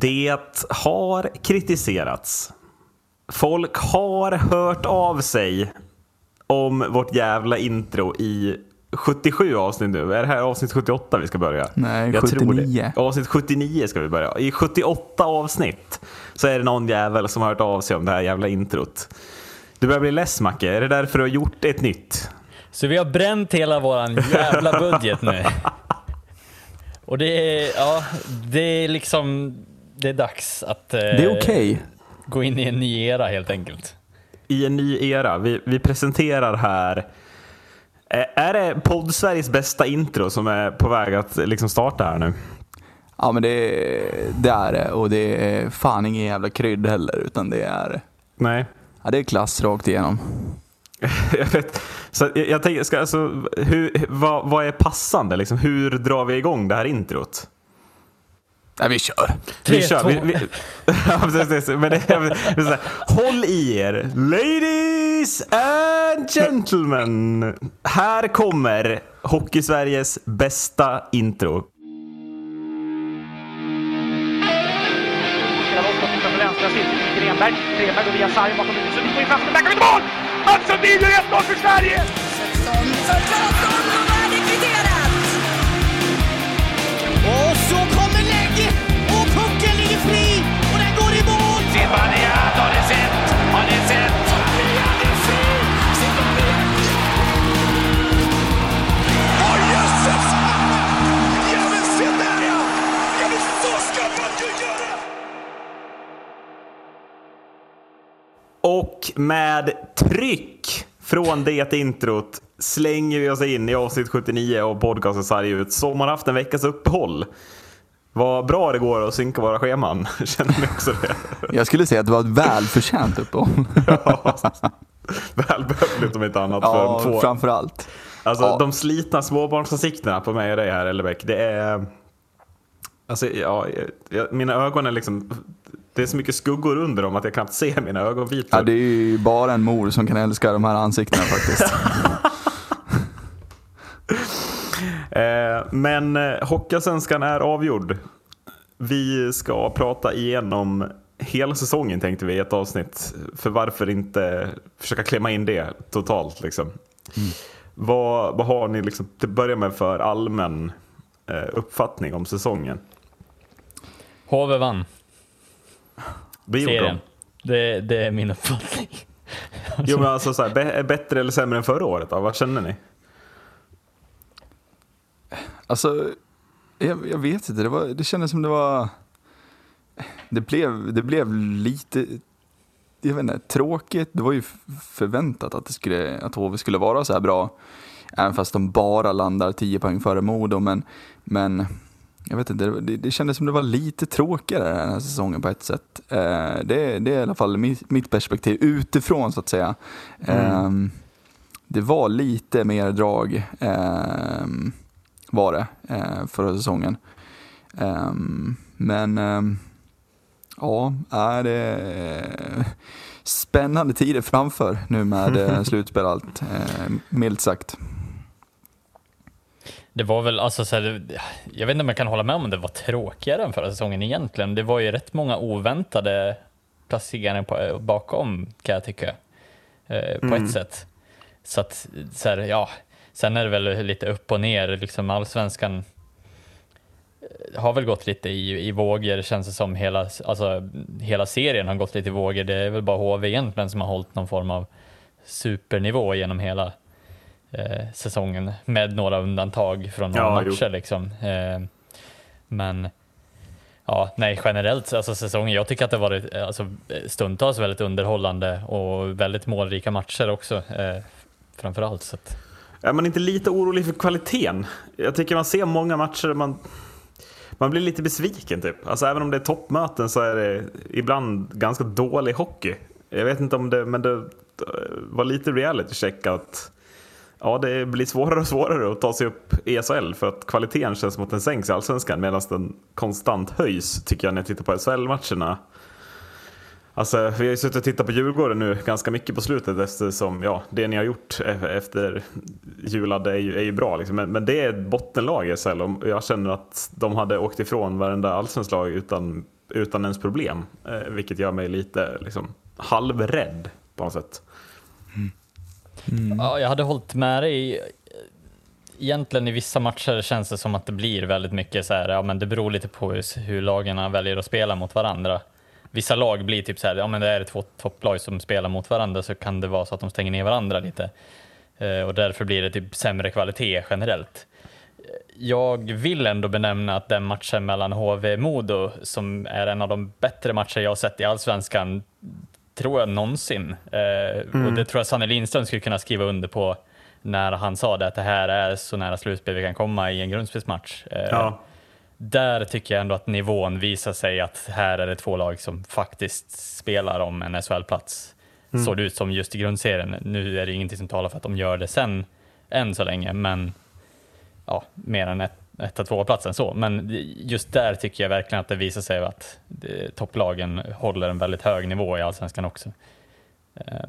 Det har kritiserats. Folk har hört av sig om vårt jävla intro i 77 avsnitt nu. Är det här avsnitt 78 vi ska börja? Nej, Jag 79. Tror det. Avsnitt 79 ska vi börja. I 78 avsnitt så är det någon jävel som har hört av sig om det här jävla introt. Du börjar bli less Macke, är det därför du har gjort ett nytt? Så vi har bränt hela våran jävla budget nu. Och det är, ja, det är liksom, det är dags att eh, Det är okej. gå in i en ny era helt enkelt. I en ny era. Vi, vi presenterar här Eh, Är det podd-Sveriges bästa intro som är på väg att liksom starta här nu? Ja men det, det är det och det är fan ingen jävla krydd heller utan det är, Nej. ja, det är klass rakt igenom. Jag vet. Så jag, jag tänker, ska, alltså, hur, vad, vad är passande? Liksom, hur drar vi igång det här introt? Nej vi kör. Tre, vi kör. två. Vi, vi. Men det, vill säga, håll i er, ladies and gentlemen. Här kommer Hockeysveriges bästa intro. Grenberg. Grenberg går via sargen bakom huvudet. Sundin går in framför backen och mål! Mats Sundin gör 1-0 för Sverige! Och med tryck från det introt slänger vi oss in i avsnitt 79 av podcasten Sarg ut som har haft en veckas uppehåll. Vad bra det går att synka våra scheman, känner ni också det? Jag skulle säga att det var ett välförtjänt uppehåll. Ja, Välbehövligt om inte annat Ja, för två. framför allt. Alltså Ja. de slitna småbarnsansiktena på mig och dig här Ellebäck, det är... Alltså, ja, jag, mina ögon är liksom... Det är så mycket skuggor under dem att jag knappt ser mina ögonvitor. Ja, det är ju bara en mor som kan älska de här ansiktena faktiskt. Eh, men eh, Hockeyallsvenskan är avgjord. Vi ska prata igenom hela säsongen tänkte vi i ett avsnitt. För varför inte försöka klämma in det totalt liksom. Vad, vad har ni liksom, till att börja med för allmän eh, uppfattning om säsongen? HV vann Det gjorde de. Det, det är min uppfattning. Jo men alltså så här, bä- bättre eller sämre än förra året då? Vad känner ni? Alltså, jag, jag vet inte, det, var, det kändes som det var... Det blev, det blev lite, jag vet inte, tråkigt. Det var ju förväntat att, det skulle, att HV skulle vara så här bra. Även fast de bara landar 10 poäng före Modo. Men, men jag vet inte, det, det kändes som det var lite tråkigare den här säsongen på ett sätt. Eh, det, det är i alla fall mitt, mitt perspektiv utifrån så att säga. Ehm, det var lite mer drag. ehm, var det eh, förra säsongen. Ehm, men ehm, ja, är det eh, spännande tider framför nu med eh, slutspel och allt, eh, milt sagt. Det var väl, alltså så här, jag vet inte om jag kan hålla med om det var tråkigare än förra säsongen egentligen. Det var ju rätt många oväntade placeringar på, bakom kan jag tycka. Eh, på ett sätt. Så att, så här, ja, sen är det väl lite upp och ner, liksom allsvenskan eh, har väl gått lite i, i vågor känns det som. Hela, alltså, hela serien har gått lite i vågor. Det är väl bara HV egentligen som har hållit någon form av supernivå genom hela eh, säsongen med några undantag från några Ja, jo. matcher. Liksom. Eh, men ja, nej, generellt, alltså säsongen, jag tycker att det varit eh, alltså, stundtals väldigt underhållande och väldigt målrika matcher också, eh, framför allt. Så att, Är man inte lite orolig för kvaliteten? Jag tycker man ser många matcher man, man blir lite besviken typ. Alltså även om det är toppmöten så är det ibland ganska dålig hockey. Jag vet inte om det, men det var lite reality check att ja, det blir svårare och svårare att ta sig upp i SHL för att kvaliteten känns som att den sänks i Allsvenskan medan den konstant höjs tycker jag när jag tittar på SHL-matcherna. Alltså, vi har ju suttit och tittat på Djurgården nu ganska mycket på slutet eftersom ja, det ni har gjort e-, efter Julad är ju, är ju bra. Liksom. Men, men det är ett bottenlag i SHL och jag känner att de hade åkt ifrån varenda allsvenskt lag utan utan ens problem. Eh, vilket gör mig lite liksom, halvrädd på något sätt. Mm. Ja, jag hade hållit med dig. Egentligen i vissa matcher känns det som att det blir väldigt mycket så här, ja men det beror lite på hur, hur lagen väljer att spela mot varandra. Vissa lag blir typ så här, ja men det är två topplag som spelar mot varandra så kan det vara så att de stänger ner varandra lite. Eh, och därför blir det typ sämre kvalitet generellt. Jag vill ändå benämna att den matchen mellan HV och Modo, som är en av de bättre matcher jag har sett i Allsvenskan, tror jag någonsin. Eh, Och det tror jag Sanne Lindström skulle kunna skriva under på när han sa det, att det här är så nära slutspel vi kan komma i en grundspelsmatch. Eh, Ja. Där tycker jag ändå att nivån visar sig att här är det två lag som faktiskt spelar om en SHL-plats. Såg det ut som just i grundserien. Nu är det ingenting som talar för att de gör det sen, än så länge, men ja, mer än ett, etta, tvåa platsen så. Men just där tycker jag verkligen att det visar sig att topplagen håller en väldigt hög nivå i allsvenskan också. Eh,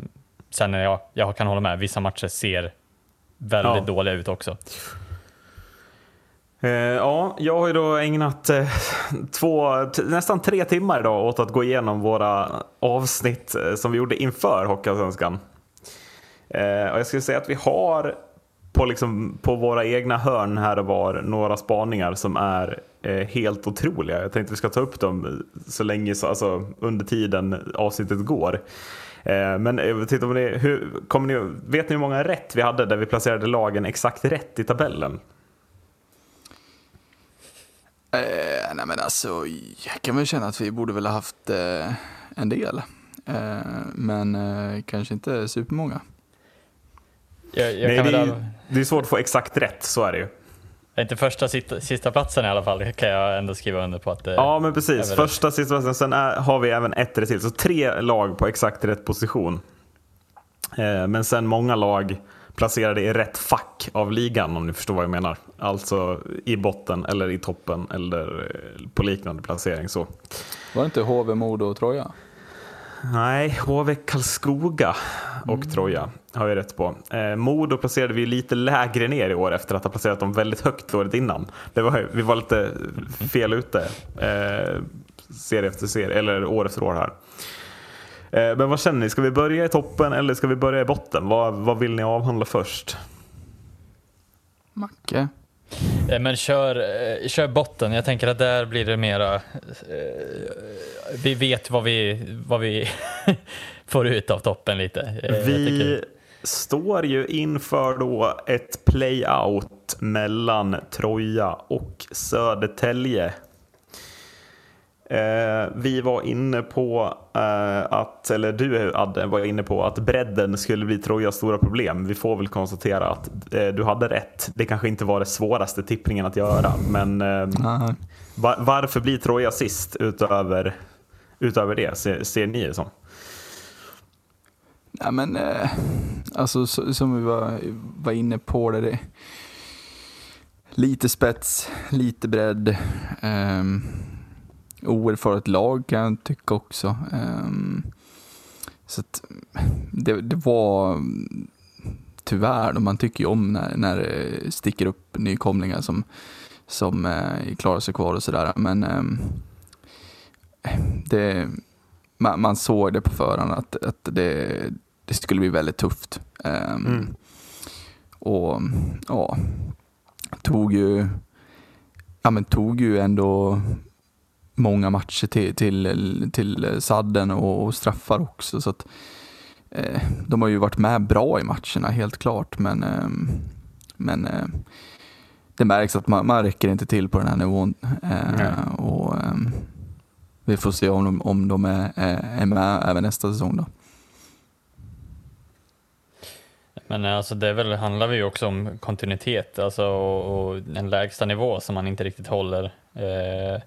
sen jag, jag kan hålla med, vissa matcher ser väldigt Ja. dåliga ut också. Eh, ja, jag har ju då ägnat eh, två, nästan tre timmar idag åt att gå igenom våra avsnitt eh, som vi gjorde inför Hockeyallsvenskan. Och jag skulle säga att vi har på, liksom, på våra egna hörn här och var några spaningar som är eh, helt otroliga. Jag tänkte vi ska ta upp dem så länge, alltså, under tiden avsnittet går. Eh, men jag vet om ni, hur, kommer ni, vet ni hur många rätt vi hade där vi placerade lagen exakt rätt i tabellen? Eh, nej men alltså, jag kan väl känna att vi borde väl ha haft eh, en del. Eh, men eh, kanske inte supermånga. Jag, jag Nej, kan det, väl, är, ju- det är svårt att få exakt rätt, så är det ju. inte första sista, sista platsen i alla fall kan jag ändå skriva under på att det Ja, men precis. Första, sista platsen. Sen är, har vi även ett rätt till. Så tre lag på exakt rätt position. Eh, men sen många lag placerade i rätt fack av ligan, om ni förstår vad jag menar. Alltså i botten eller i toppen eller eh, på liknande placering. så. Var det inte HV, Modo och Troja? Nej, HV Karlskoga och Troja har vi rätt på. Eh, Modo placerade vi lite lägre ner i år efter att ha placerat dem väldigt högt året innan. Det var, vi var lite fel ute eh, serie efter serie, eller år efter år här. Eh, men vad känner ni, ska vi börja i toppen eller ska vi börja i botten? Vad, vad vill ni avhandla först? Macke? Eh, Men kör, eh, kör botten, jag tänker att där blir det mera... Eh, vi vet vad vi, vad vi får ut av toppen lite. Vi står ju inför då ett play-out mellan Troja och Södertälje. Eh, vi var inne på eh, att, eller du Adde var inne på att bredden skulle bli Trojas stora problem. Vi får väl konstatera att eh, du hade rätt. Det kanske inte var det svåraste tippningen att göra, men eh, Nej. va- varför blir Troja sist utöver, utöver det, ser, ser ni det som? Nej men, eh, alltså så, som vi var, var inne på det, det lite spets, lite bredd. Um, oerfaret lag kan jag tycka också. Ehm, så att det, det var tyvärr, man tycker ju om när, när det sticker upp nykomlingar som, som eh, klarar sig kvar och sådär. Men ehm, det, man, man såg det på förhand att, att det, det skulle bli väldigt tufft. Ehm, Mm. Och ja, tog ju, ja, men tog ju ändå många matcher till, till, till sadden och, och straffar också. Så att, eh, de har ju varit med bra i matcherna, helt klart. Men, eh, men eh, det märks att man, man räcker inte till på den här nivån. Eh, och, eh, vi får se om de, om de är, är är med även nästa säsong. Då. Men alltså det väl, handlar ju också om kontinuitet alltså, och, och en lägsta nivå som man inte riktigt håller. Eh,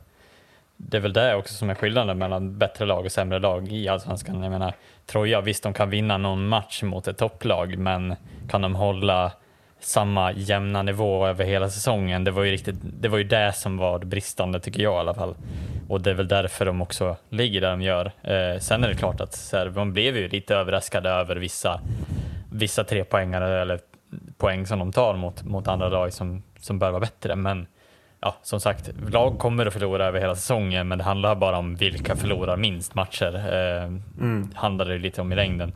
det är väl det också som är skillnaden mellan bättre lag och sämre lag i Allsvenskan. Jag menar, Troja, visst de kan vinna någon match mot ett topplag, men kan de hålla samma jämna nivå över hela säsongen? Det var ju, riktigt, det, var ju det som var det bristande, tycker jag i alla fall. Och det är väl därför de också ligger där de gör. Eh, sen är det klart att så här, de blev ju lite överraskade över vissa vissa trepoängare eller poäng som de tar mot, mot andra lag som, som bör vara bättre. Men ja, som sagt, lag kommer att förlora över hela säsongen, men det handlar bara om vilka förlorar minst matcher. Eh, handlar det lite om i längden.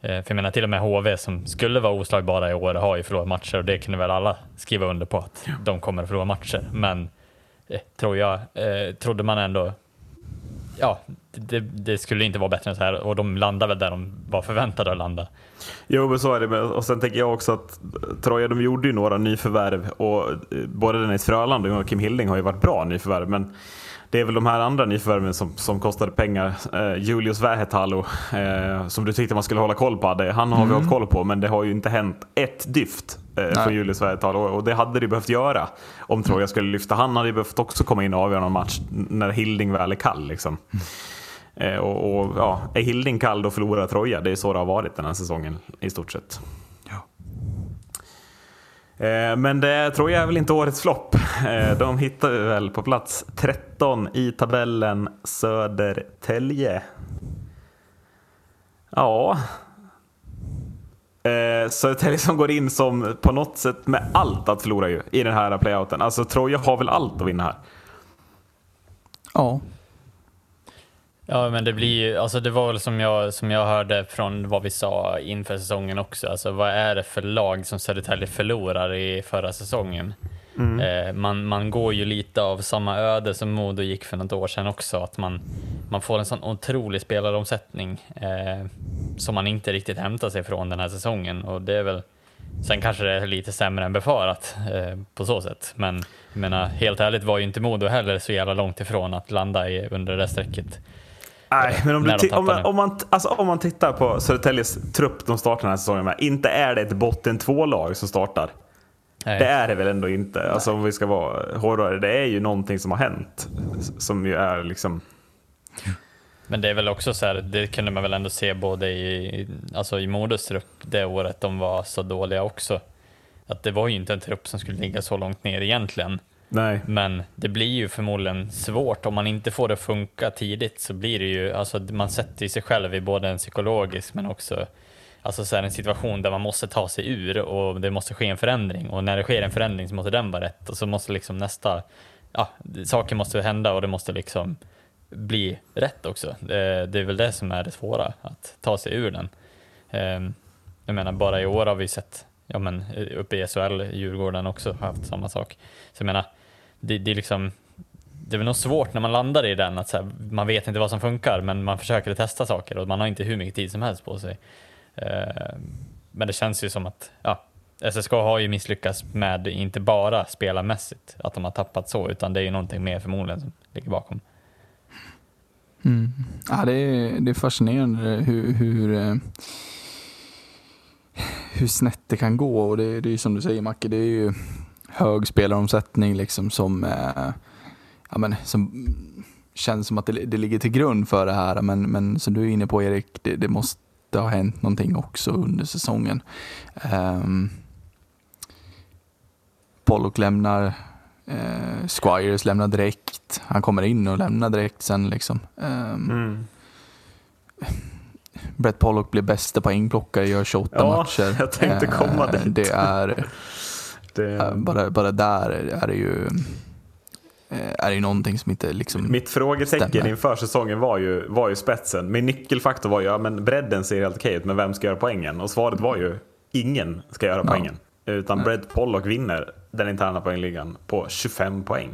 Eh, för jag menar till och med HV som skulle vara oslagbara i år har ju förlorat matcher och det kunde väl alla skriva under på att de kommer att förlora matcher. Men eh, tror jag, eh, trodde man ändå, ja, det, det skulle inte vara bättre än så här och de landar väl där de var förväntade att landa. Jo, men så är det. Och sen tänker jag också att Troja, de gjorde ju några nyförvärv och eh, både Dennis Fröland och Kim Hilding har ju varit bra nyförvärv. Men det är väl de här andra nyförvärven som, som kostade pengar. Eh, Julius Vähätalo, eh, som du tyckte man skulle hålla koll på. Det, han har vi hållit koll på, men det har ju inte hänt ett dyft eh, från Julius Vähätalo. Och det hade det behövt göra om Troja skulle lyfta. Han hade ju behövt också komma in och avgöra någon match när Hilding väl är kall. Liksom. Eh, och, och, ja, är Hilding kall då förlorar Troja. Det är så det har varit den här säsongen i stort sett. Ja. Eh, men det tror jag är väl inte årets flopp. Eh, de hittar vi väl på plats 13 i tabellen Södertälje. Ja. Eh, Södertälje som går in som på något sätt med allt att förlora ju i den här playouten. Alltså Troja har väl allt att vinna här. Ja, Ja, men det blir ju, alltså det var väl som jag, som jag hörde från vad vi sa inför säsongen också. Alltså vad är det för lag som Södertälje förlorar i förra säsongen? Eh, man, man går ju lite av samma öde som Modo gick för något år sedan också. Att man, man får en sån otrolig spelaromsättning eh, som man inte riktigt hämtar sig från den här säsongen. Och det är väl, sen kanske det är lite sämre än befarat eh, på så sätt. Men jag menar, helt ärligt var ju inte Modo heller så jävla långt ifrån att landa i, under det strecket. Nej, men om, du om, man, om, man, alltså, om man tittar på Södertäljes trupp de startar den här säsongen med. Inte är det ett botten två-lag som startar. Nej. Det är det väl ändå inte. Alltså om vi ska vara hårdare. Det är ju någonting som har hänt. Som ju är liksom... Men det är väl också så här, det kunde man väl ändå se både i, alltså i Modos trupp det året de var så dåliga också. Att det var ju inte en trupp som skulle ligga så långt ner egentligen. Nej. Men det blir ju förmodligen svårt om man inte får det att funka tidigt så blir det ju, alltså man sätter ju sig själv i både en psykologisk men också Alltså så här en situation där man måste ta sig ur och det måste ske en förändring och när det sker en förändring så måste den vara rätt och så måste liksom nästa, ja, saker måste hända och det måste liksom bli rätt också. Det, det är väl det som är det svåra, att ta sig ur den. Ehm, jag menar, bara i år har vi sett, ja men eh, uppe i SHL, Djurgården också har haft samma sak. Så jag menar, det, det är liksom, det är väl nog svårt när man landar i den, att så här, man vet inte vad som funkar, men man försöker testa saker och man har inte hur mycket tid som helst på sig. Eh, men det känns ju som att, ja, SSK har ju misslyckats med inte bara spelarmässigt, att de har tappat så, utan det är ju någonting mer förmodligen som ligger bakom. Mm. Ja, det, är, det är fascinerande hur, hur, eh, hur snett det kan gå. Och det, det är ju som du säger Macke, det är ju hög spelaromsättning liksom som, eh, ja, men, som känns som att det, det ligger till grund för det här. Men, men som du är inne på Erik, det, det måste ha hänt någonting också under säsongen. Um, Pollock lämnar, eh, Squires lämnar direkt. Han kommer in och lämnar direkt sen liksom. Ehm, Mm. Brett Pollock blir bästa poängplockare, gör 28 Ja, matcher. jag tänkte komma Eh, dit. Det är, Det, eh, bara, bara där är det ju eh, är det någonting som inte liksom... Mitt frågetecken Stämmer. inför säsongen var ju, var ju spetsen. Min nyckelfaktor var ju, ja men bredden ser helt okej ut, men vem ska göra poängen? Och svaret var ju, ingen ska göra poängen. Utan Brett Pollock vinner den interna poängligan på 25 poäng.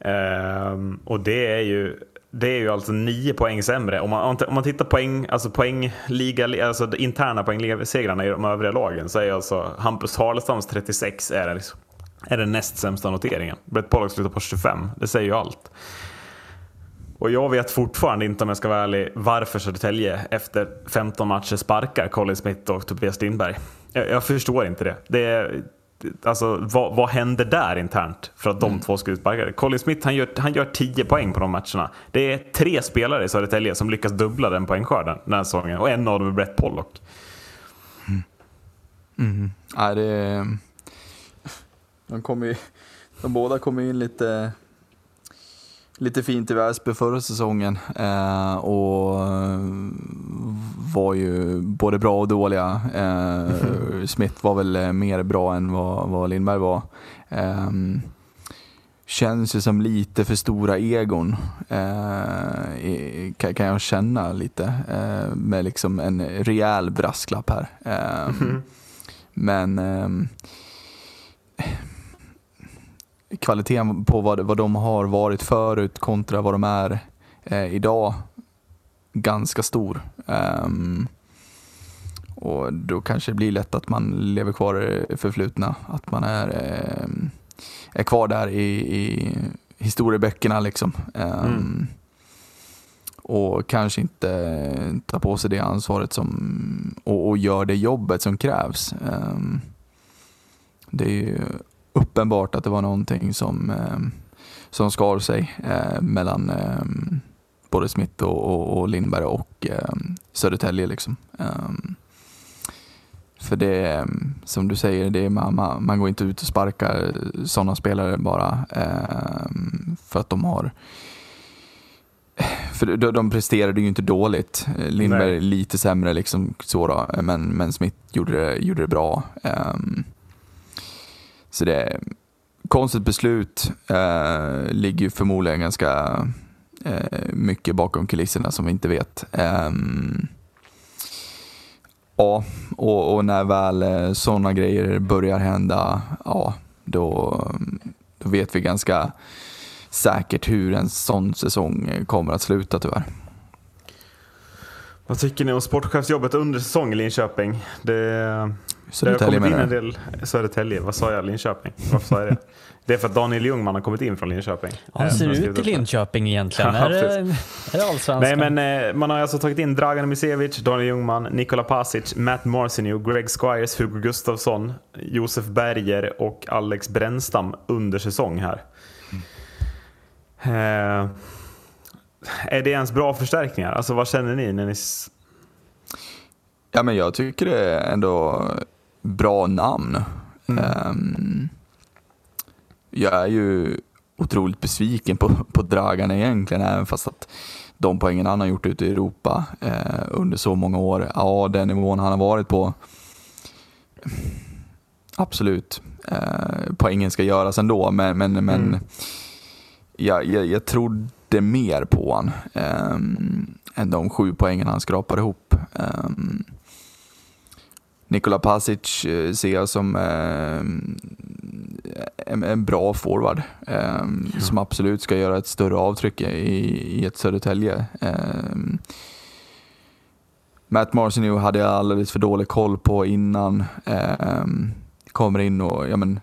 Ehm, och det är ju det är ju alltså nio poäng sämre. Om man, om man tittar poäng, alltså poängliga, alltså de interna poängligasegrarna i de övriga lagen så är alltså Hampus Harlestams 36 är, det- är den näst sämsta noteringen. Brett Pollock slutar på 25. Det säger ju allt. Och jag vet fortfarande inte om jag ska vara ärlig varför Södertälje efter 15 matcher sparkar Colin Smith och Tobias Lindberg. Jag, jag förstår inte det. det är, alltså, vad, vad händer där internt för att de två ska utsparkade? Colin Smith han gör, han gör 10 poäng på de matcherna. Det är tre spelare i Södertälje som lyckas dubbla den poängskörden den här säsongen och en av dem är Brett Pollock. Mm. Ja, det, de, kom ju, de båda kom in lite, lite fint i Väsby förra säsongen eh, och var ju både bra och dåliga. Eh, Smith var väl eh, mer bra än vad, vad Lindberg var. Eh, känns ju som lite för stora egon, eh, kan, jag känna lite. Eh, med liksom en rejäl brasklapp här. Eh, Men kvaliteten på vad, vad de har varit förut kontra vad de är eh, idag ganska stor. Ehm, och då kanske det blir lätt att man lever kvar i det förflutna, att man är, ehm, är kvar där i, i historieböckerna liksom. Ehm, Mm. Och kanske inte tar på sig det ansvaret som, och, och gör det jobbet som krävs. Ehm, det är ju uppenbart att det var någonting som, ehm, som skar sig eh, mellan ehm, både Smith och, och, och Lindberg och um, Södertälje. Liksom. Ehm, för det som du säger, det är, man, man, går inte ut och sparkar sådana spelare bara ehm, för att de har för de, de presterade ju inte dåligt. Eh, Lindberg Nej. lite sämre, liksom, så då, men, men Smith gjorde det, gjorde det bra. Ehm, så det är konstigt beslut. Eh, ligger ju förmodligen ganska eh, mycket bakom kulisserna som vi inte vet. Eh, ja, och, och när väl eh, sådana grejer börjar hända, ja, då, då vet vi ganska säkert hur en sån säsong kommer att sluta tyvärr. Vad tycker ni om sportchefsjobbet under säsong i Linköping? Det, det har Södertälje kommit in en del... Södertälje, vad sa jag? Linköping? Varför sa jag det? Det är för att Daniel Ljungman har kommit in från Linköping. Ja, Hur Eh, ser det ut i. Linköping egentligen? Ja, är, det, är det allsvenskan? Nej, men eh, man har alltså tagit in Dragan Misevic, Daniel Ljungman, Nikola Pasic, Matt Marcinio, Greg Squires, Hugo Gustafsson, Josef Berger och Alex Brännstam under säsong här. Eh, är det ens bra förstärkningar? Alltså vad känner ni när ni... Ja, men jag tycker det ändå bra namn. Ehm, jag är ju otroligt besviken på, på Dragan egentligen, även fast att de poängen han har gjort ute i Europa eh, under så många år, ja den nivån han har varit på, absolut, eh, poängen ska göras ändå, men, men, men jag, jag, jag trodde mer på han ehm, än de sju poängen han skrapade ihop. Um, Nikola Pasic eh, ser jag som eh, en, en bra forward eh, som absolut ska göra ett större avtryck i, i ett Södertälje. Matt Marcinio hade jag alldeles för dålig koll på innan. Kommer in och, ja men,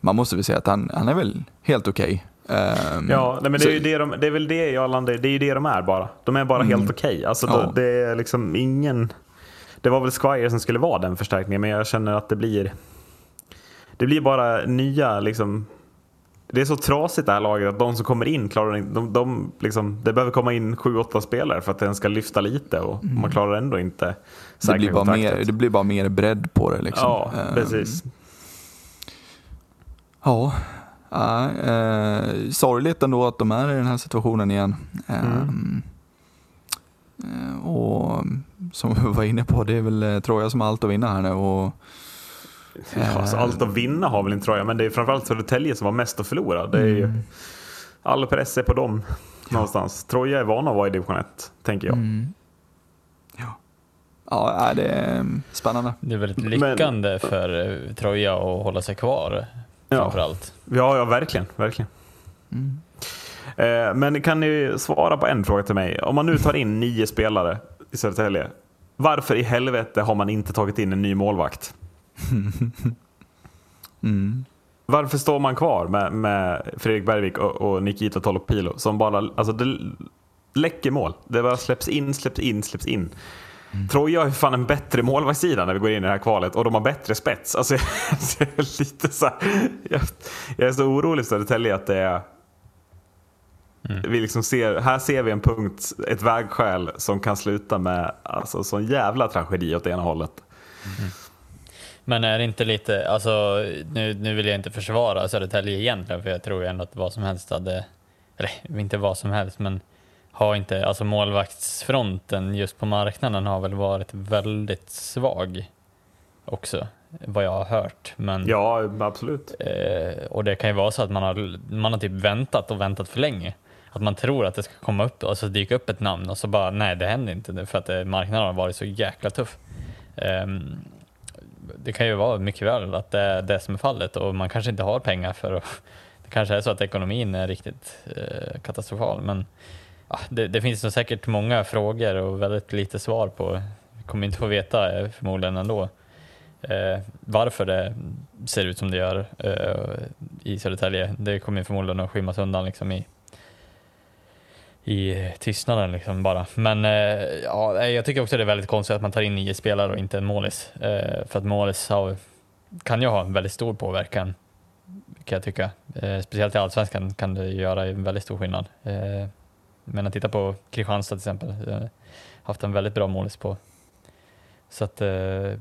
man måste väl säga att han, han är väl helt okej. Eh, Ja, nej, men det är, det, de, det är väl det jag landar i. Det är ju det de är bara. De är bara helt okej. Alltså, Ja. det, det är liksom ingen... Det var väl Squire som skulle vara den förstärkningen, men jag känner att det blir... Det blir bara nya liksom... Det är så trasigt det här laget att de som kommer in klarar inte... De, de, liksom, det behöver komma in sju, åtta spelare för att den ska lyfta lite och man klarar ändå inte det, blir bara kontraktet. mer, det blir bara mer bredd på det. Liksom. Ja, Eh, precis. Ja, ja eh, sorgligt ändå att de är i den här situationen igen. Mm. Eh, och som vi var inne på, det är väl eh, Troja som har allt att vinna här nu. Och, Ja, alltså, allt att vinna har väl inte Troja, men det är framförallt Södertälje som har mest att förlora. Det är ju, Mm. all press är på dem någonstans. Troja är vana att vara i division 1, tänker jag. Mm. ja, eh, det är eh, spännande. Det är väldigt Men- lyckande för eh, Troja att hålla sig kvar, Ja. framförallt. Ja, ja verkligen. verkligen. Mm. Eh, men kan ni svara på en fråga till mig? Om man nu tar in nio spelare i Södertälje, varför i helvete har man inte tagit in en ny målvakt? Mm. Varför står man kvar med, med Fredrik Bergvik och, och Nikita Tolopilo som bara, alltså det läcker mål. Det bara släpps in, släpps in, släpps in. Troja har ju fan en bättre målvaktssida när vi går in i det här kvalet och de har bättre spets. Alltså, jag, är lite så här, jag, jag är så orolig för Södertälje att det är... Vi liksom ser, här ser vi en punkt, ett vägskäl som kan sluta med alltså, sån jävla tragedi åt ena hållet. Men är det inte lite, alltså nu, nu vill jag inte försvara Södertälje egentligen, för jag tror ju ändå att vad som helst hade, eller inte vad som helst, men har inte, alltså målvaktsfronten just på marknaden har väl varit väldigt svag också, vad jag har hört. Men, Ja, absolut. eh, och det kan ju vara så att man har, man har typ väntat och väntat för länge. Att man tror att det ska komma upp, alltså dyka upp ett namn och så bara nej, det händer inte nu för att eh, marknaden har varit så jäkla tuff. Um, det kan ju vara mycket väl att det är det som är fallet och man kanske inte har pengar för att det kanske är så att ekonomin är riktigt eh, katastrofal men ja, det, det finns nog säkert många frågor och väldigt lite svar på. Vi kommer inte få veta eh, förmodligen ändå eh, varför det ser ut som det gör eh, i Södertälje. Det kommer förmodligen att skymmas undan liksom i i eh, tystnaden liksom bara. Men eh, ja, jag tycker också det är väldigt konstigt att man tar in nio spelare och inte en målis. Eh, för att målis har, kan ju ha en väldigt stor påverkan, kan jag tycka. Eh, speciellt i Allsvenskan kan det göra en väldigt stor skillnad. Eh, men att titta på Kristianstad till exempel, eh, haft en väldigt bra målis på. Så att, eh,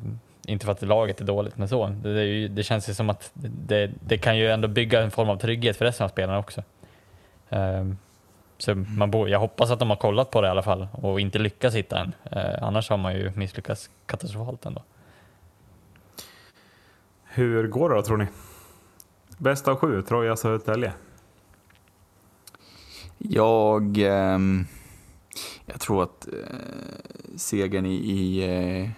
inte för att laget är dåligt, men så. Det, det, ju, det känns ju som att det, det kan ju ändå bygga en form av trygghet för resten av spelarna också. Eh, så man bo, jag hoppas att de har kollat på det i alla fall och inte lyckats hitta en. Eh, annars har man ju misslyckats katastrofalt ändå. Hur går det då tror ni? Bäst av sju, Troja Södertälje. Jag, ehm, jag tror att eh, segern i, i eh,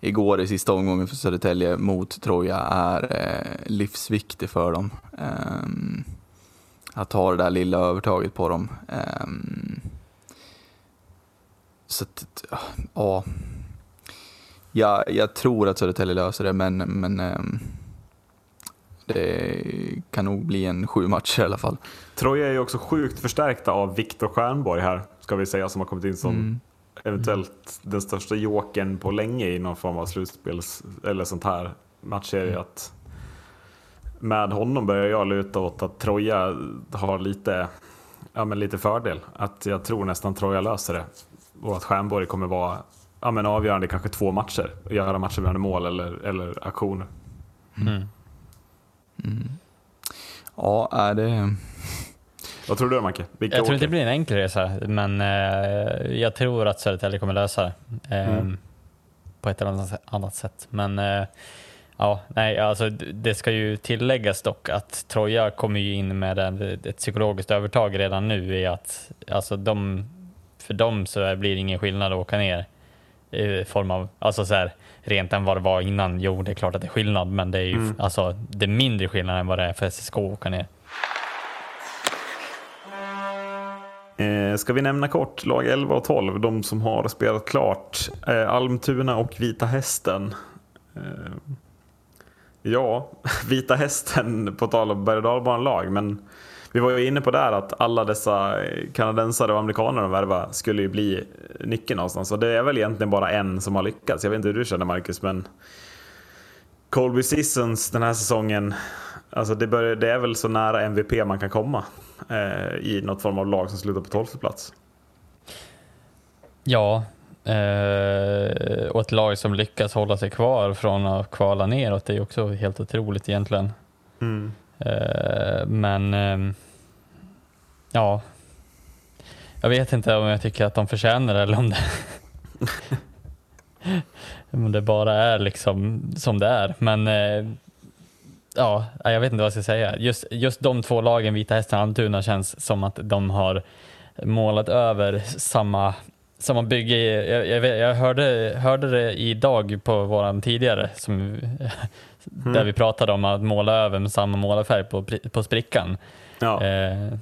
igår i sista omgången för Södertälje mot Troja är eh, livsviktig för dem. Ehm, att ha det där lilla övertaget på dem. Ehm, så att, ja. ja. Jag tror att Södertälje löser det, men, men ehm, det kan nog bli en sju matcher i alla fall. Troja är ju också sjukt förstärkta av Viktor Stjernborg här, ska vi säga, som har kommit in som Mm. eventuellt den största jokern på länge i någon form av slutspels eller sånt här matchserie. Att med honom börjar jag luta åt att Troja har lite, ja, men lite fördel. Att jag tror nästan Troja löser det. Och att Stjernborg kommer vara ja, men avgörande kanske två matcher. Göra matcher med mål eller, eller aktioner. Mm. Ja, är det... Vad tror du då Macke? Vilka Jag tror inte det blir en enkel resa, men eh, jag tror att Södertälje kommer lösa det. Eh, Mm. På ett eller annat- annat sätt. Men eh, ja, nej, alltså, det ska ju tilläggas dock att Troja kommer ju in med en, ett psykologiskt övertag redan nu i att alltså, de, för dem så blir det ingen skillnad att åka ner i form av, alltså så här, rent än vad det var innan. Jo, det är klart att det är skillnad, men det är ju Mm. alltså, det är mindre skillnad än vad det är för SSK att åka ner. Eh, ska vi nämna kort lag 11 och 12, de som har spelat klart. Eh, Almtuna och Vita Hästen. Eh, ja, Vita Hästen på tal om berg och lag men vi var ju inne på där att alla dessa eh, kanadensare och amerikaner de värva skulle ju bli eh, nyckeln någonstans. Och det är väl egentligen bara en som har lyckats. Jag vet inte hur du känner Marcus, men Colby Seasons den här säsongen, alltså det, börjar, det är väl så nära MVP man kan komma eh, i något form av lag som slutar på 12 plats. Ja, eh, och ett lag som lyckas hålla sig kvar från att kvala neråt det är också helt otroligt egentligen. Mm. Eh, men ehm, ja, jag vet inte om jag tycker att de förtjänar det eller om det, om det bara är liksom som det är. Men eh, ja, jag vet inte vad jag ska säga. Just, just de två lagen, Vita Hästen och Almtuna, känns som att de har målat över samma samma bygge. Jag, jag, vet- jag hörde, hörde det idag på våran tidigare, som, där vi pratade om att måla över med samma målarfärg på, på sprickan. Ja. Eh,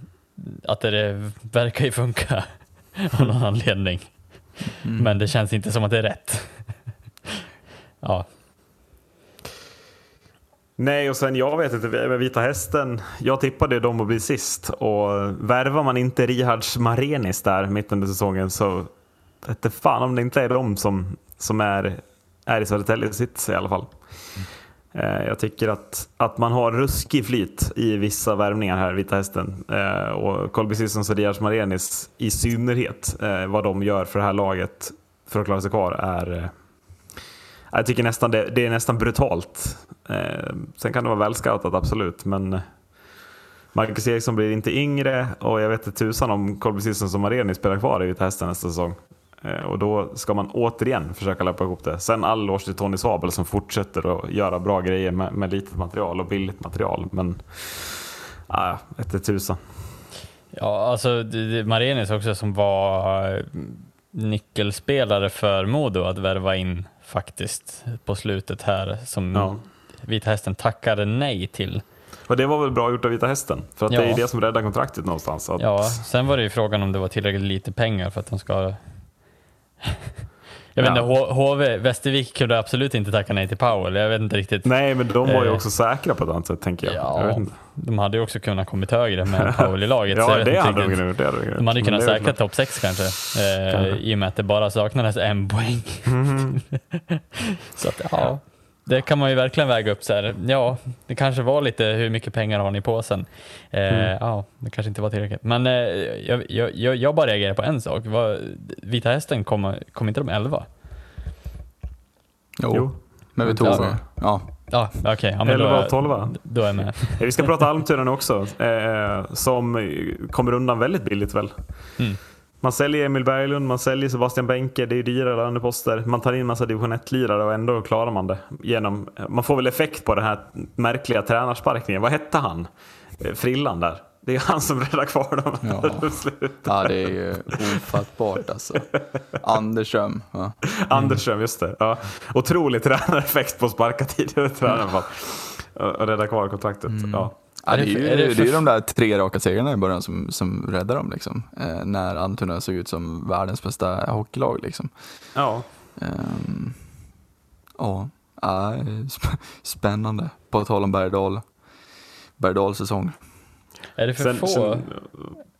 att det verkar ju funka av någon anledning. Men det känns inte som att det är rätt. ja, Nej, och sen jag vet inte, med Vita Hästen, jag tippade dem att bli sist. Och värvar man inte Rihards Marenis där mitt under säsongen så vete fan om det inte är de som, som är, är i Södertälje sits i alla fall. Eh, Jag tycker att, att man har ruskig flyt i vissa värvningar här, Vita Hästen. Eh, Och Colby Sissons och Diaz Marenis i synnerhet, eh, vad de gör för det här laget för att klara sig kvar är eh, jag tycker nästan det, det är nästan brutalt. Eh, sen kan det vara välscoutat, absolut. Men Marcus Eriksson blir inte yngre och jag vet inte tusan om Colby Sisson som Mareni spelar kvar i Vita Hästen nästa säsong. Eh, Och då ska man återigen försöka lappa ihop det. Sen all eloge till Tony Swabel som fortsätter att göra bra grejer med, med litet material och billigt material. Men, ah, inte tusan. Ja, alltså det- det- Marenius också som var eh, nyckelspelare för Modo att värva in faktiskt på slutet här som Ja. Vita Hästen tackade nej till. Och det var väl bra gjort av Vita Hästen? För att det Ja. är det som räddar kontraktet någonstans. Att, Ja, sen var det ju frågan om det var tillräckligt lite pengar för att de ska... Jag vet inte, Ja. HV, Västervik kunde absolut inte tacka nej till Powell. Jag vet inte riktigt. Nej, men de var ju Eh. också säkra på ett annat sätt, tänker jag. jag Ja, inte. de hade ju också kunnat kommit högre med Powell i laget. jag Ja, det hade de kunnat gjort. de hade kunnat säkra topp 6 kanske, eh, i och med att det bara saknades en poäng. Mhm. så att, ja, det kan man ju verkligen väga upp så här. Ja, det kanske var lite hur mycket pengar har ni på sen? Eh, Mm. Ja, det kanske inte var tillräckligt. Men eh, jag, jag, jag, jag bara reagerar på en sak. Var, Vita Hästen kom, kom inte de 11? Jo, Jo. men vi tog Ja. det. Ja. Ja, okej. ja, men 11 då, och 12. Då är jag med. Vi ska prata Almtuna också, eh, som kommer undan väldigt billigt väl. Mm. Man säljer Emil Berglund, man säljer Sebastian Benke, det är ju dyra löneposter. Man tar in massa division 1-lirare och ändå klarar man det. Genom, man får väl effekt på den här märkliga tränarsparkningen. Vad hette han? Eh, Frillan där. Det är han som räddar kvar dem. Ja. ja, det är ju ofattbart alltså. Andersström. Ja. Andersström, just det. Ja. Otrolig tränareffekt på att sparka tidigare tränare att och rädda kvar kontraktet. Ja. Ja, det är ju är det det för- är ju de där tre raka segrarna i början som, som räddar dem. Liksom. Eh, när Almtuna såg ut som världens bästa hockeylag. Liksom. Ja. Ehm, ja, ja, sp- spännande. På tal om Bergdal. Bergdals säsong. Är det för Sen, få sen,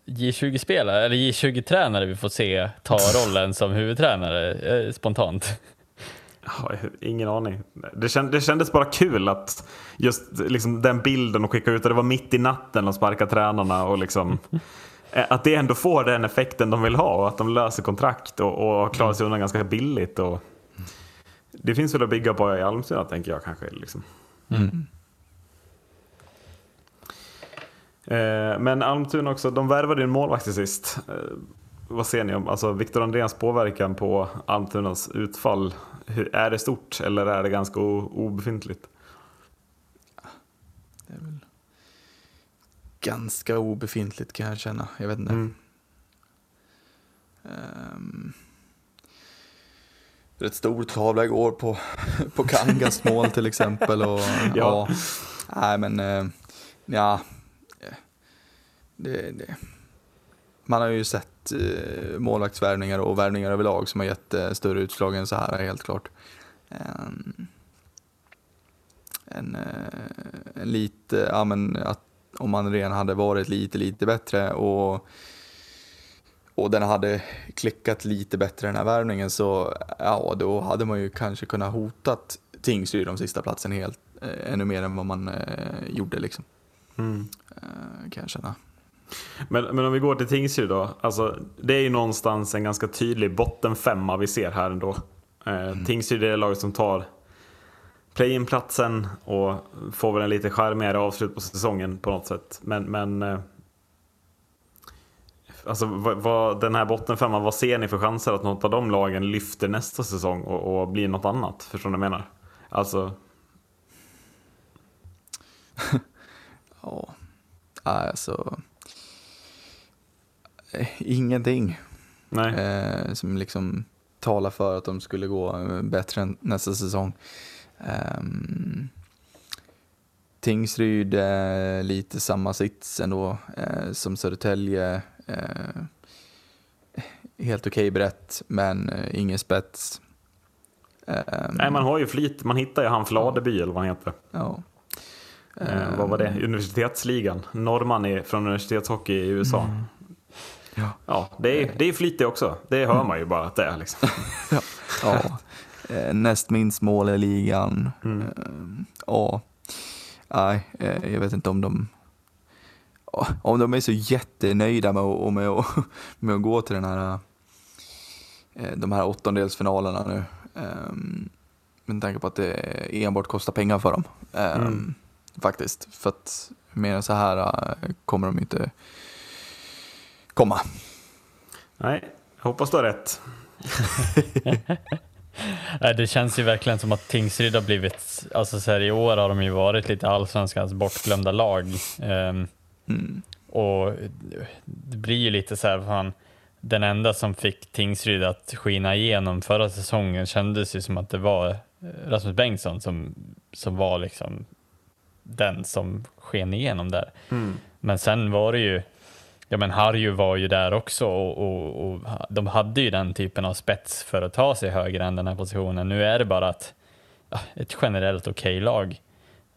J20-spelare, eller J20-tränare vi får se ta rollen som huvudtränare eh, spontant? Ingen aning. Det, känd, det kändes bara kul att just liksom, den bilden och skicka ut och det var mitt i natten och sparka tränarna och liksom eh, att det ändå får den effekten de vill ha och att de löser kontrakt och, och klarar sig undan ganska billigt. Och det finns väl att bygga på i Almtuna tänker jag kanske. Liksom. Eh, men Almtuna också, de värvade ju en målvakt till sist. Vad ser ni om alltså Viktor Andréns påverkan på Almtunas utfall? Hur, är det stort eller är det ganska obefintligt? Det är väl ganska obefintligt kan jag känna. Jag vet inte. Mm. Ehm, rätt stort avlägg år på, på Kangas mål till exempel. Och, ja. Ja. Nej men, eh, ja. Det, det. Man har ju sett eh, målvaktsvärvningar och värvningar överlag som har gett eh, större utslag än så här helt klart. Ehm, en, eh, en lite, ja men att om man redan hade varit lite, lite bättre och, och den hade klickat lite bättre den här värvningen så ja, då hade man ju kanske kunnat hotat Tingsryd om sista platsen helt, ännu mer än vad man eh, gjorde liksom. Mm. Eh, kan jag känna. Men, men om vi går till Tingsryd då. Alltså, det är ju någonstans en ganska tydlig bottenfemma vi ser här ändå. Eh, Tingsryd är det laget som tar play-in-platsen och får väl en lite charmigare avslut på säsongen på något sätt. Men, men eh, alltså, vad, vad, den här bottenfemman, vad ser ni för chanser att något av de lagen lyfter nästa säsong och, och blir något annat? Förstår ni vad jag menar? Alltså, Ja, alltså. Eh, Ingenting nej. eh, som liksom talar för att de skulle gå eh, bättre än nästa säsong. Um, Tingsryd är lite samma sits ändå eh, som Södertälje. Eh, helt okej brett, men eh, ingen spets. Ehm, nej, man har ju flit. Man hittar ju han Fladeby eller vad han heter. ja. Eh, vad var det? Universitetsligan. Norrman är från universitetshockey i USA. Ja. Ja, det är, det är flit det också. Det hör man ju bara att det är. Liksom. Ja, eh, näst minst mål i ligan. Mm. Eh, Ja, nej, eh, jag vet inte om de ja, om de är så jättenöjda med, att- med, att- med att gå till den här, de här åttondelsfinalerna nu. Med tanke på att det enbart kostar pengar för dem. Mm. faktiskt. För att mer än så här kommer de inte komma. Nej, jag hoppas du har rätt. Nej, Det känns ju verkligen som att Tingsryd har blivit, alltså så här, i år har de ju varit lite allsvenskans bortglömda lag. Ehm, Mm. och det blir ju lite så här, fan, den enda som fick Tingsryd att skina igenom förra säsongen kändes ju som att det var eh, Rasmus Bengtsson som, som var liksom den som sken igenom där. Men sen var det ju, ja men Harju var ju där också och, och, och de hade ju den typen av spets för att ta sig högre än den här positionen. Nu är det bara att ett generellt okej lag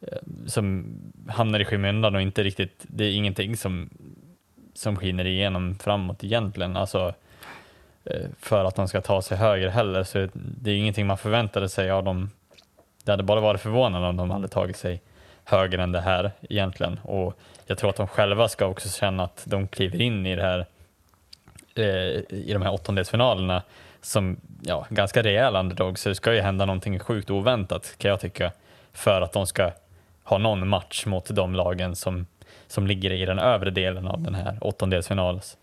eh, som hamnar i skymundan och inte riktigt, det är ingenting som, som skiner igenom framåt egentligen. Alltså, eh, för att de ska ta sig högre heller, så det är ingenting man förväntade sig av dem. Det hade bara varit förvånande om de hade tagit sig högre än det här egentligen. Och jag tror att de själva ska också känna att de kliver in i det här eh, i de här åttondelsfinalerna som ja, ganska rejäla underdogs, så det ska ju hända någonting sjukt oväntat kan jag tycka, för att de ska ha någon match mot de lagen som, som ligger i den övre delen av den här åttondelsfinals.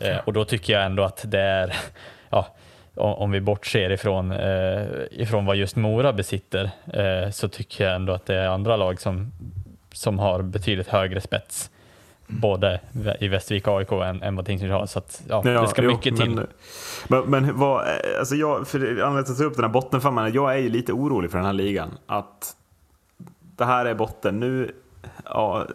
Eh, och då tycker jag ändå att det är, ja, om, om vi bortser ifrån, eh, ifrån vad just Mora besitter, eh, så tycker jag ändå att det är andra lag som, som har betydligt högre spets, både i Västervik och AIK än, än vad Tingsryd har. Så att, ja, det ska jo, mycket till. Men, men, men vad, alltså jag, för anledningen till att ta upp den här bottenfemman, jag är ju lite orolig för den här ligan. Att det här är botten. Nu, ja,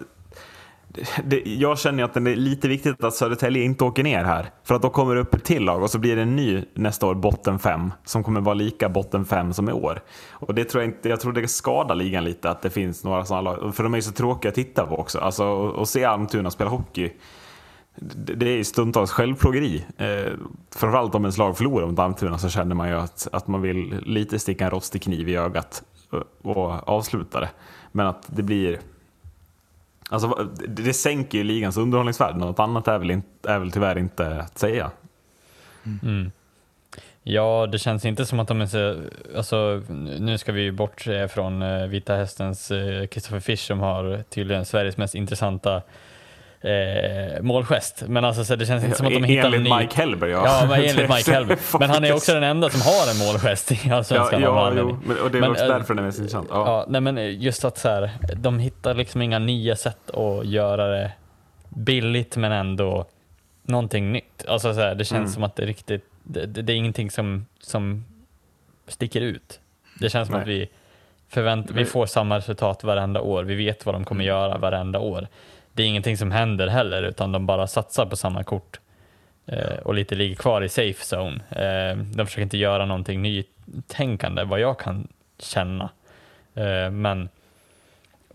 det, jag känner att det är lite viktigt att Södertälje inte åker ner här. För att då kommer det upp ett till lag och så blir det en ny nästa år, botten fem, som kommer vara lika botten fem som i år. Och det tror jag inte, jag tror det skadar ligan lite att det finns några sådana lag. För de är ju så tråkiga att titta på också. Alltså att se Almtuna spela hockey, det det är ju stundtals självplågeri. Eh, framförallt om ens lag förlorar mot Almtuna så känner man ju att, att man vill lite sticka en rostig kniv i ögat och, och avsluta det. Men att det blir... Alltså, det, det sänker ju ligans underhållningsvärde. Något annat är väl, inte, är väl tyvärr inte att säga. Mm. Ja, det känns inte som att de är så, alltså, nu ska vi ju bortse från eh, Vita Hästens uh, Christopher Fisch som har tydligen Sveriges mest intressanta eh, målgest. Men alltså, så det känns inte som att de hittar Enligt en ny... Mike Hellberg, ja. Ja, men enligt Mike Hellberg. Men han är också den enda som har en målgest i Ja, Allsvenskan. ja anledning. jo, men, och det är Men, också eh, därför den är mest intressant. Ja. Ja, nej men just att så här, de hittar liksom inga nya sätt att göra det billigt men ändå någonting nytt. Alltså så här, det känns Mm. som att det är riktigt, det, det, det är ingenting som, som sticker ut. Det känns som Nej. att vi förvänt, vi får samma resultat varenda år. Vi vet vad de kommer göra varenda år. Det är ingenting som händer heller utan de bara satsar på samma kort eh, och lite ligger kvar i safe zone. Eh, de försöker inte göra någonting nytänkande vad jag kan känna. Eh, men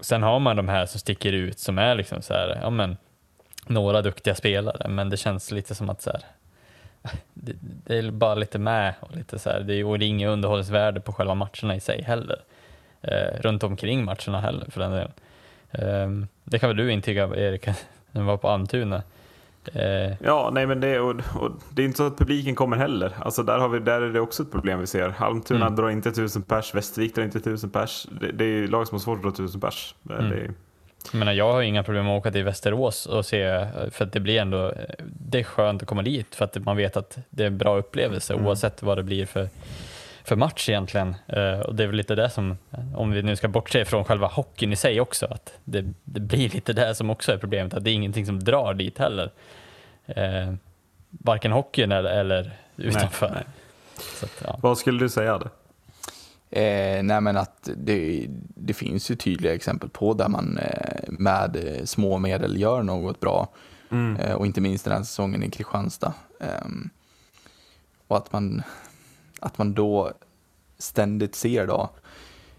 sen har man de här som sticker ut som är liksom så här, ja men några duktiga spelare, men det känns lite som att så här, det, det är bara lite med och lite så här, det är, och det är inget underhållsvärde på själva matcherna i sig heller. Eh, runt omkring matcherna heller för den delen. Eh, det kan väl du intyga Erik, när du var på Almtuna. Eh, Ja, nej men det, och, och det är inte så att publiken kommer heller. Alltså där, har vi, där är det också ett problem vi ser. Almtuna Mm. drar inte tusen pers, Västervik drar inte tusen pers. Det, det är lag som har svårt att dra tusen pers. Det, Mm. det Jag menar, jag har inga problem med att åka till Västerås och se, för att det blir ändå, det är skönt att komma dit för att man vet att det är en bra upplevelse Mm. oavsett vad det blir för, för match egentligen. Eh, och det är väl lite det som, om vi nu ska bortse från själva hockeyn i sig också, att det, det blir lite det som också är problemet, att det är ingenting som drar dit heller. Eh, varken hockeyn eller, eller utanför. nej. Så att, ja. vad skulle du säga? Det? Eh, nej men att det, det finns ju tydliga exempel på där man eh, med eh, små medel gör något bra. Eh, och inte minst den här säsongen i Kristianstad. Ehm, och att man, att man då ständigt ser då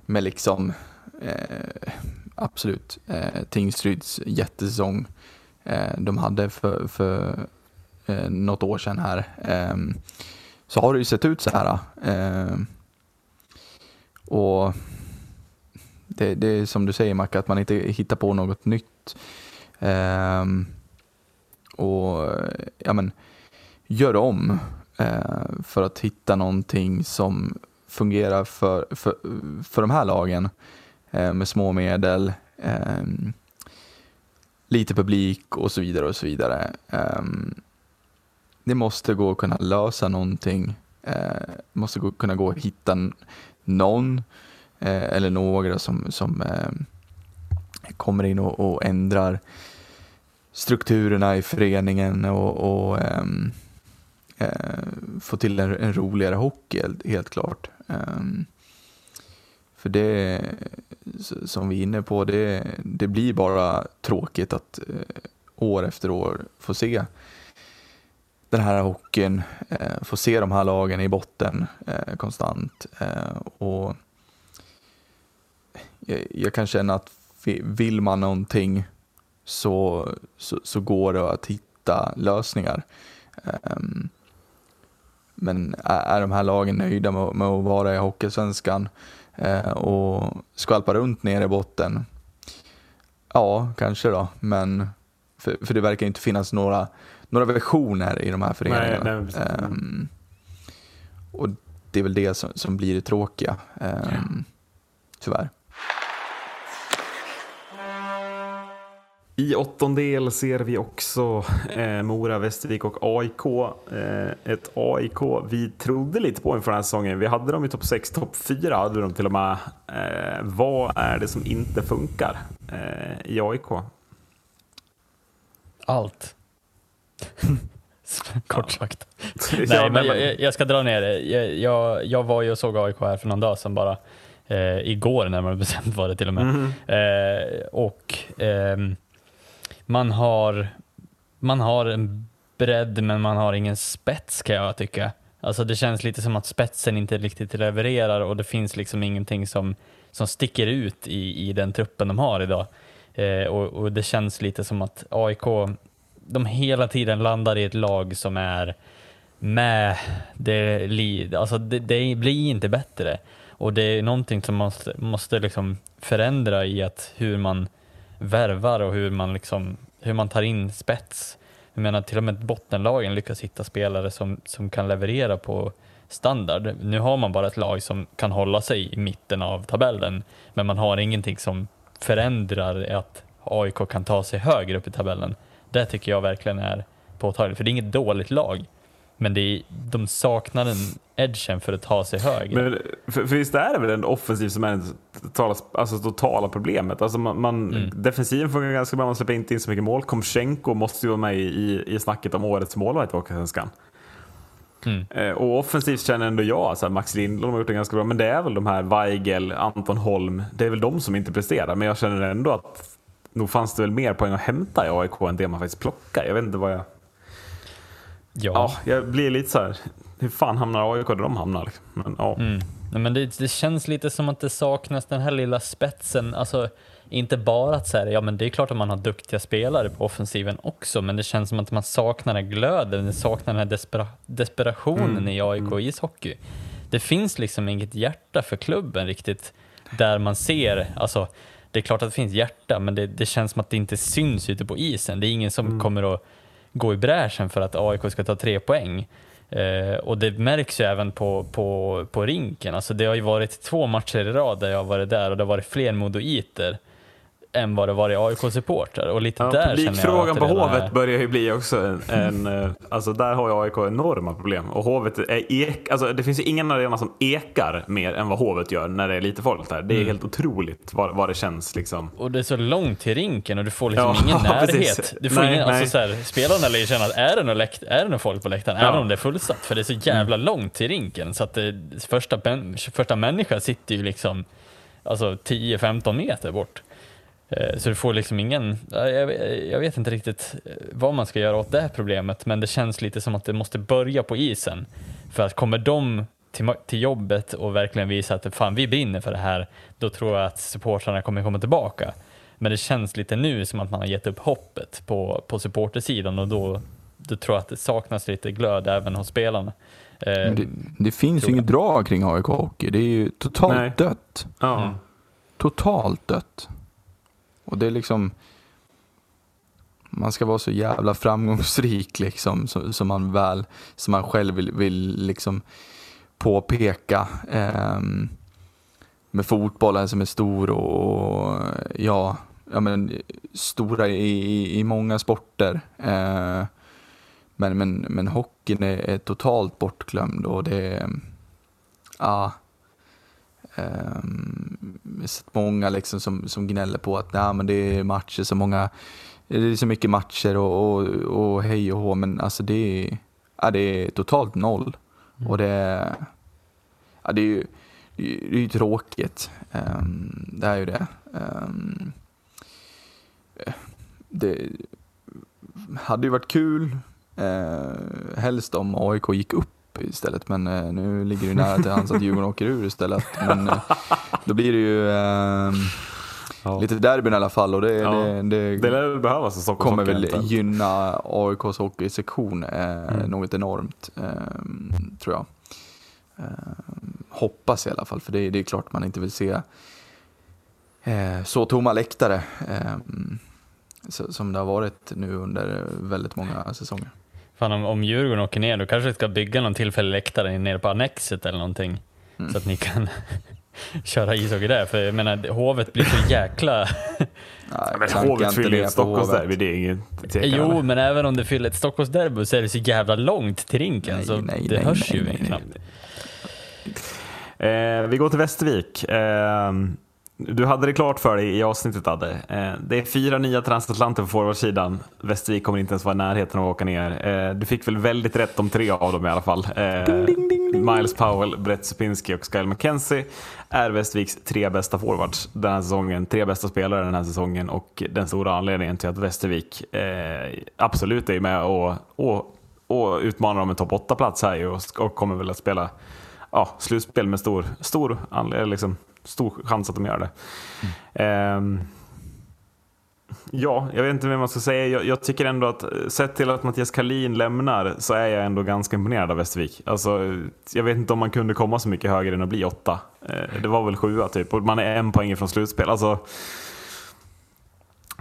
med liksom eh, absolut eh, Tingsryds jättesäsong eh, de hade för, för eh, något år sedan här. Ehm, så har det ju sett ut så här. Eh, och det, det är som du säger Mac, att man inte hittar på något nytt. Ehm, och ja men, gör om Eh, för att hitta någonting som fungerar för, för, för de här lagen eh, med små medel. Eh, lite publik och så vidare och så vidare. Eh, det måste gå att kunna lösa någonting. Eh, måste gå, kunna gå att hitta någon eh, eller några som, som eh, kommer in och, och ändrar strukturerna i föreningen och, och eh, Eh, få till en, en roligare hockey helt, helt klart. Ehm, för det, som vi är inne på, det, det blir bara tråkigt att eh, år efter år få se den här hockeyn, eh, få se de här lagen i botten eh, konstant. Eh, och jag, jag kan känna att vill man någonting så, så, så går det att hitta lösningar. Ehm, men är, de här lagen nöjda med, med att vara i Hockeysvenskan eh, och skvalpa runt nere i botten? Ja, kanske då, men för, för det verkar inte finnas några, några versioner i de här föreningarna. Nej, nej. Ehm, och det är väl det som, som blir det tråkiga, um, tyvärr. I åttondel ser vi också eh, Mora, Västervik och AIK. Eh, ett AIK vi trodde lite på inför den här säsongen. Vi hade dem i topp 6, topp 4 hade vi dem till och med. Eh, vad är det som inte funkar eh, i AIK? Allt. Kort sagt. Nej, men men- jag, jag ska dra ner det. Jag, jag, jag var ju och såg AIK här för någon dag sedan bara. Eh, igår närmare bestämt var det till och med. Mhm. Eh, och ehm, man har man har en bredd men man har ingen spets kan jag tycka. Alltså det känns lite som att spetsen inte riktigt levererar och det finns liksom ingenting som, som sticker ut i, i den truppen de har idag. Eh, och, och det känns lite som att AIK, de hela tiden landar i ett lag som är med, det, li- alltså det, det blir inte bättre. Och det är någonting som måste, måste liksom förändra i att hur man värvar och hur man, liksom, hur man tar in spets. Jag menar till och med bottenlagen lyckas hitta spelare som, som kan leverera på standard. Nu har man bara ett lag som kan hålla sig i mitten av tabellen, men man har ingenting som förändrar att AIK kan ta sig högre upp i tabellen. Det tycker jag verkligen är påtagligt, för det är inget dåligt lag, men det är, de saknar den edgen för att ta sig högre. Men, för, för är det väl en offensiv som är det totala, alltså, totala problemet? Alltså man, man, Mm. Defensiven funkar ganska bra, man släpper inte in så mycket mål. Komchenko måste ju vara med i, i snacket om årets målvakt i Hockeyallsvenskan. Mm. Eh, Och offensivt känner ändå jag, alltså Max Lindblom har gjort det ganska bra, men det är väl de här Weigel, Anton Holm, det är väl de som inte presterar. Men jag känner ändå att nog fanns det väl mer poäng att hämta i AIK än det man faktiskt plockar. Jag vet inte vad jag... Ja. Ja, jag blir lite så här. hur fan hamnar AIK där de hamnar? liksom? Men, ja. Mm. Men det, det känns lite som att det saknas den här lilla spetsen. Alltså, inte bara att säga, ja men det är klart att man har duktiga spelare på offensiven också, men det känns som att man saknar den här glöden, saknar den här despera desperationen Mm. i AIK ishockey. Det finns liksom inget hjärta för klubben riktigt, där man ser, alltså det är klart att det finns hjärta, men det, det känns som att det inte syns ute på isen. Det är ingen som kommer att gå i bräschen för att AIK ska ta tre poäng. Eh, och det märks ju även på, på, på rinken. Alltså det har ju varit två matcher i rad där jag har varit där och det har varit fler modoiter än vad det varit AIK-supportrar. Och lite Ja, där publikfrågan på Hovet är- börjar ju bli också en, en eh, alltså där har ju AIK enorma problem. Och Hovet är ek, alltså det finns ju ingen arena som ekar mer än vad Hovet gör när det är lite folk där. Det är Mm. helt otroligt vad, vad det känns liksom. Och det är så långt till rinken och du får liksom Ja, ingen precis. närhet. Du får Nej, ingen, nej. alltså så här, spelarna lär ju känna att är det någon, läkt, är det någon folk på läktaren, Ja. även om det är fullsatt, för det är så jävla långt till rinken. Så att det, första, första människan sitter ju liksom alltså 10-15 meter bort. Eh, Så du får liksom ingen, ja, jag, jag vet inte riktigt eh, vad man ska göra åt det här problemet, men det känns lite som att det måste börja på isen. För att kommer de till, jobbet och verkligen visa att fan vi brinner för det här, då tror jag att supportrarna kommer komma tillbaka. Men det känns lite nu som att man har gett upp hoppet på, på supportersidan och då, då tror jag att det saknas lite glöd även hos spelarna. Eh, det, det finns ju inget drag kring AIK Hockey. Det är ju totalt Nej. dött. Ja. Mm. Totalt dött. Och det är liksom... Man ska vara så jävla framgångsrik liksom, som, som man väl, som man själv vill, vill liksom påpeka. Eh, med fotbollen som är stor och ja, ja, men, stora i, i, i många sporter. Eh, men, men, men hockeyn är, är totalt bortglömd och det är, ja, Um, sett många liksom som, som gnäller på att nej, men det är matcher, så många, det är så mycket matcher och, och, och hej och hå, men alltså det är, ja, det är totalt noll. Och det är, ja, det är ju det är ju tråkigt. Um, det är ju det. Um, det hade ju varit kul, uh, helst om AIK gick upp istället. Men eh, nu ligger det nära till hands att Djurgården åker ur istället. Men eh, då blir det ju eh, Ja. lite derbyn i alla fall och det, Ja. det, det, Det lär behövas i Stockholm. kommer väl inte? gynna AIKs hockeysektion eh, Mm. något enormt, eh, tror jag. Eh, hoppas i alla fall, för det, det är klart man inte vill se eh, så tomma läktare eh, så, som det har varit nu under väldigt många säsonger. Fan, om, om Djurgården åker ner, då kanske vi ska bygga någon tillfällig läktare nere på Annexet eller någonting. Mm. Så att ni kan köra ishockey där. För jag menar, Hovet blir så jäkla... Nej, Men Hovet inte fyller ju ett. Stockholmsderby, det är ingen jo, eller? men även om det fyller ett Stockholmsderby så är det så jävla långt till rinken. Nej, så nej, det nej, hörs nej, ju nej, nej. knappt. Eh, vi går till Västervik. Eh, du hade det klart för dig i avsnittet Adde. Eh, det är fyra nya transatlanter på forwardsidan. Västervik kommer inte ens vara i närheten av att åka ner. Eh, du fick väl väldigt rätt om tre av dem i alla fall. Eh, Miles Powell, Brett Supinski och Kyle McKenzie är Västerviks tre bästa forwards den här säsongen. Tre bästa spelare den här säsongen och den stora anledningen till att Västervik absolut är med och, och, och utmanar om en topp 8-plats här och, och kommer väl att spela ja, slutspel med stor, stor, anled- liksom, stor chans att de gör det. Ehm, ja, jag vet inte vad man ska säga. Jag, jag tycker ändå att eh, sett till att Mattias Kalin lämnar så är jag ändå ganska imponerad av Västervik. Alltså, jag vet inte om man kunde komma så mycket högre än att bli åtta. Eh, det var väl sjua typ och man är en poäng från slutspel. Alltså,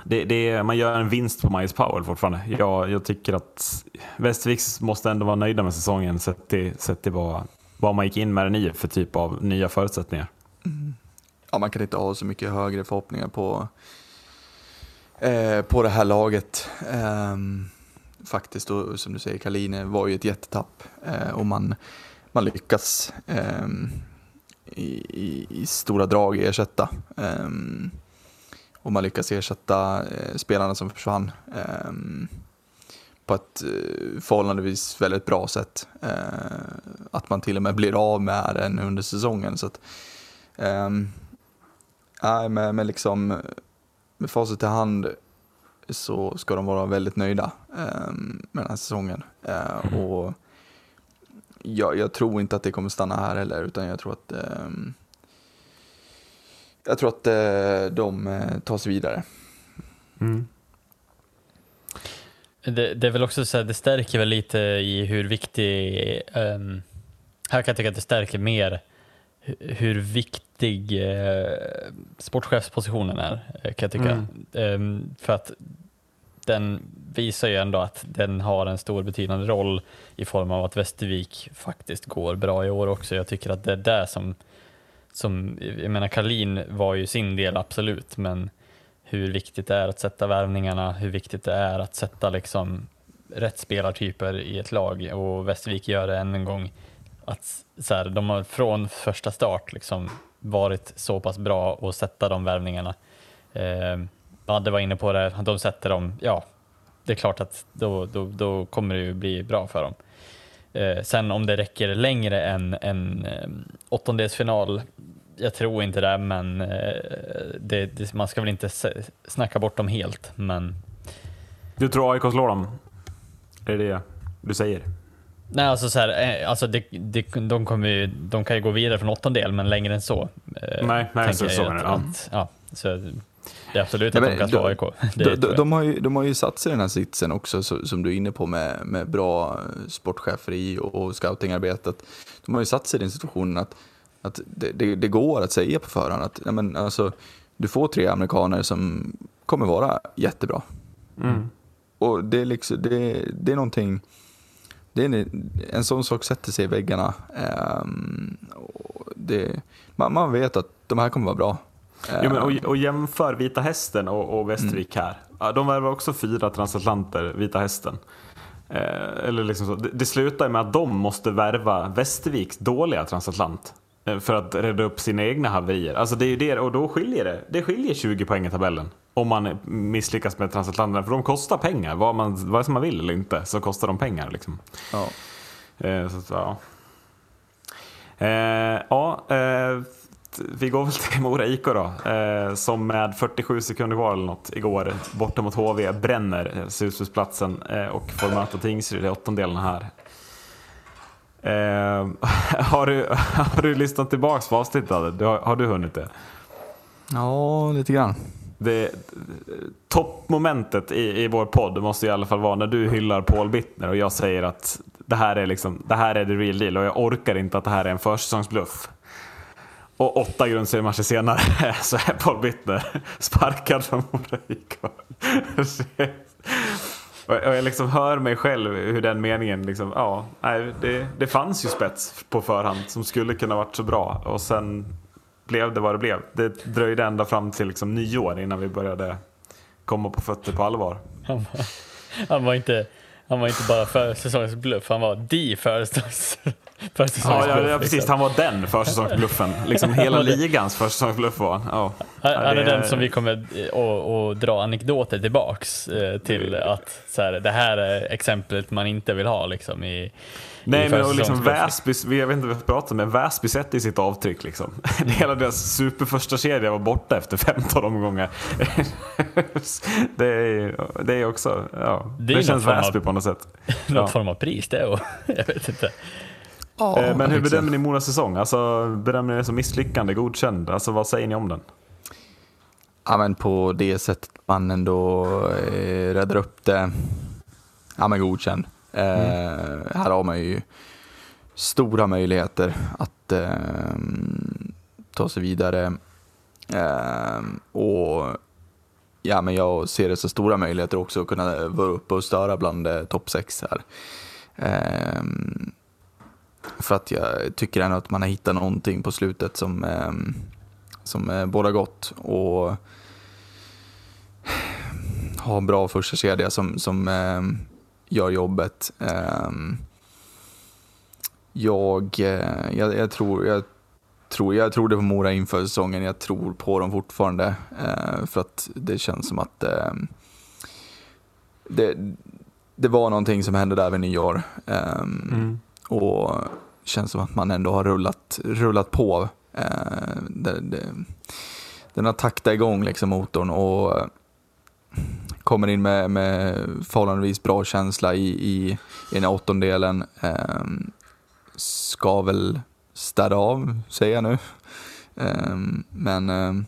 det, det man gör en vinst på Miles Powell fortfarande. Jag, jag tycker att Västerviks måste ändå vara nöjda med säsongen sett till, sett till vad, vad man gick in med den i för typ av nya förutsättningar ja, man kan inte ha så mycket högre förhoppningar på, eh, på det här laget. Eh, faktiskt, och som du säger, Kaline var ju ett jättetapp eh, och man, man lyckas ehm, i, i, i stora drag ersätta. Ehm, och man lyckas ersätta eh, spelarna som försvann ehm, på ett eh, förhållandevis väldigt bra sätt. Eh, att man till och med blir av med den under säsongen. Så att, Nej, med, med, liksom, med facit i hand så ska de vara väldigt nöjda ehm, med den här säsongen. Eh, och jag, jag tror inte att det kommer stanna här heller, utan jag tror att ehm, jag tror att eh, de eh, tar sig vidare. Det, det är väl också så här, det stärker väl lite i hur viktig, ehm, här kan jag tycka att det stärker mer hu- hur viktig eh, sportchefspositionen är, eh, kan jag tycka. Ehm, för att den visar ju ändå att den har en stor betydande roll i form av att Västervik faktiskt går bra i år också. Jag tycker att det är det som, som jag menar Karlin var ju sin del absolut, men hur viktigt det är att sätta värvningarna, hur viktigt det är att sätta liksom rätt spelartyper i ett lag och Västervik gör det än en gång. Att så här, de har från första start liksom varit så pass bra att sätta de värvningarna. Eh, var inne på det, de sätter dem, ja, det är klart att då, då, då kommer det ju bli bra för dem. Eh, sen om det räcker längre än en eh, åttondelsfinal, jag tror inte det, men eh, det, det, man ska väl inte snacka bort dem helt. Men Du tror AIK slår dem? Är det det du säger? Nej, alltså, så här, eh, alltså det, det, de, kommer ju, de kan ju gå vidare från åttondel, men längre än så. eh, Nej, nej, så- så att, menar jag. att, ja, så det är absolut Nej, att de kan slå de- AIK. Det De, de, de, har ju, de har ju satt sig i den här sitsen också, så, som du är inne på med, med bra sportcheferi och, och scoutingarbetet. De har ju satt sig i den situationen att, att det, det, det går att säga på förhand att ja, men, alltså, du får tre amerikaner som kommer vara jättebra. Och det är, liksom, det, det är någonting, det är en, en sån sak sätter sig i väggarna. Ehm, det, man, man vet att de här kommer vara bra. Jo, men, och, och jämför Vita Hästen och, och Västervik här. Ja, de värvar också fyra transatlanter, Vita Hästen. Eh, eller liksom så. Det, det slutar med att de måste värva Västerviks dåliga transatlant eh, för att rädda upp sina egna haverier. Alltså det är det, och då skiljer det. Det skiljer 20 poäng i tabellen. Om man misslyckas med transatlanterna, för de kostar pengar. Vad man, vad som man vill eller inte, så kostar de pengar. Liksom. Ja. Eh, så, ja. Eh, ja, eh, vi går väl till Mora IK då, eh, som med 47 sekunder kvar eller något igår borta mot HV bränner slutspelsplatsen eh, och får möta Tingsryd i åttondelen här. Eh, har, du, har du lyssnat tillbaks på avsnittet? Har, har du hunnit det? ja, lite grann det eh, toppmomentet i, i vår podd måste i alla fall vara när du hyllar Paul Bittner och jag säger att det här är liksom, det här är the real deal och jag orkar inte att det här är en försäsongsbluff. Och åtta grundseriematcher senare så är Paul Bittner sparkad från Mora IK. Och jag liksom hör mig själv hur den meningen, liksom, ja, det, det fanns ju spets på förhand som skulle kunna varit så bra och sen blev det vad det blev. Det dröjde ända fram till liksom nyår innan vi började komma på fötter på allvar. Han var, han var inte, han var inte bara försäsongens bluff, han var de försäsongs, försäsongens Ja, ja, ja precis. liksom. Han var den försäsongsbluffen. Liksom hela ligans försäsongsbluff var han. Ja. Han, han är det den som vi kommer att- att dra anekdoter tillbaks eh, till att så här, det här är exemplet man inte vill ha liksom i Nej men och liksom. Väsby, jag vet inte vad jag pratar med, Väsby sätter i sitt avtryck liksom. Hela deras superförsta kedja var borta efter 15 omgångar. det, är, det är också, ja. Det Det, känns någon form av- Väsby på något sätt. Något Ja. form av pris det och jag vet inte. Eh, Men hur bedömer ni Moras säsong? Alltså, bedömer ni det som misslyckande, godkänd? Alltså, vad säger ni om den? Ja, men på det sättet man ändå eh, räddar upp det. Ja, men godkänd. Mm. Här har man ju stora möjligheter att eh, ta sig vidare. Eh, och ja, men jag ser det som stora möjligheter också att kunna vara uppe och störa bland eh, topp sex här. Eh, för att jag tycker ändå att man har hittat någonting på slutet som, eh, som eh, båda gott. Och ha en bra första kedja som, som eh, gör jobbet. Eh, jag, eh, jag, jag, tror, jag, tror, jag trodde på Mora inför säsongen, jag tror på dem fortfarande. Eh, för att det känns som att eh, det, det var någonting som hände där vid nyår. Eh, Och känns som att man ändå har rullat, rullat på. Eh, det, det, den har taktat igång liksom motorn och kommer in med, med förhållandevis bra känsla i, i, i den här åttondelen. Ehm, ska väl städa av, säger jag nu. Ehm, men ehm,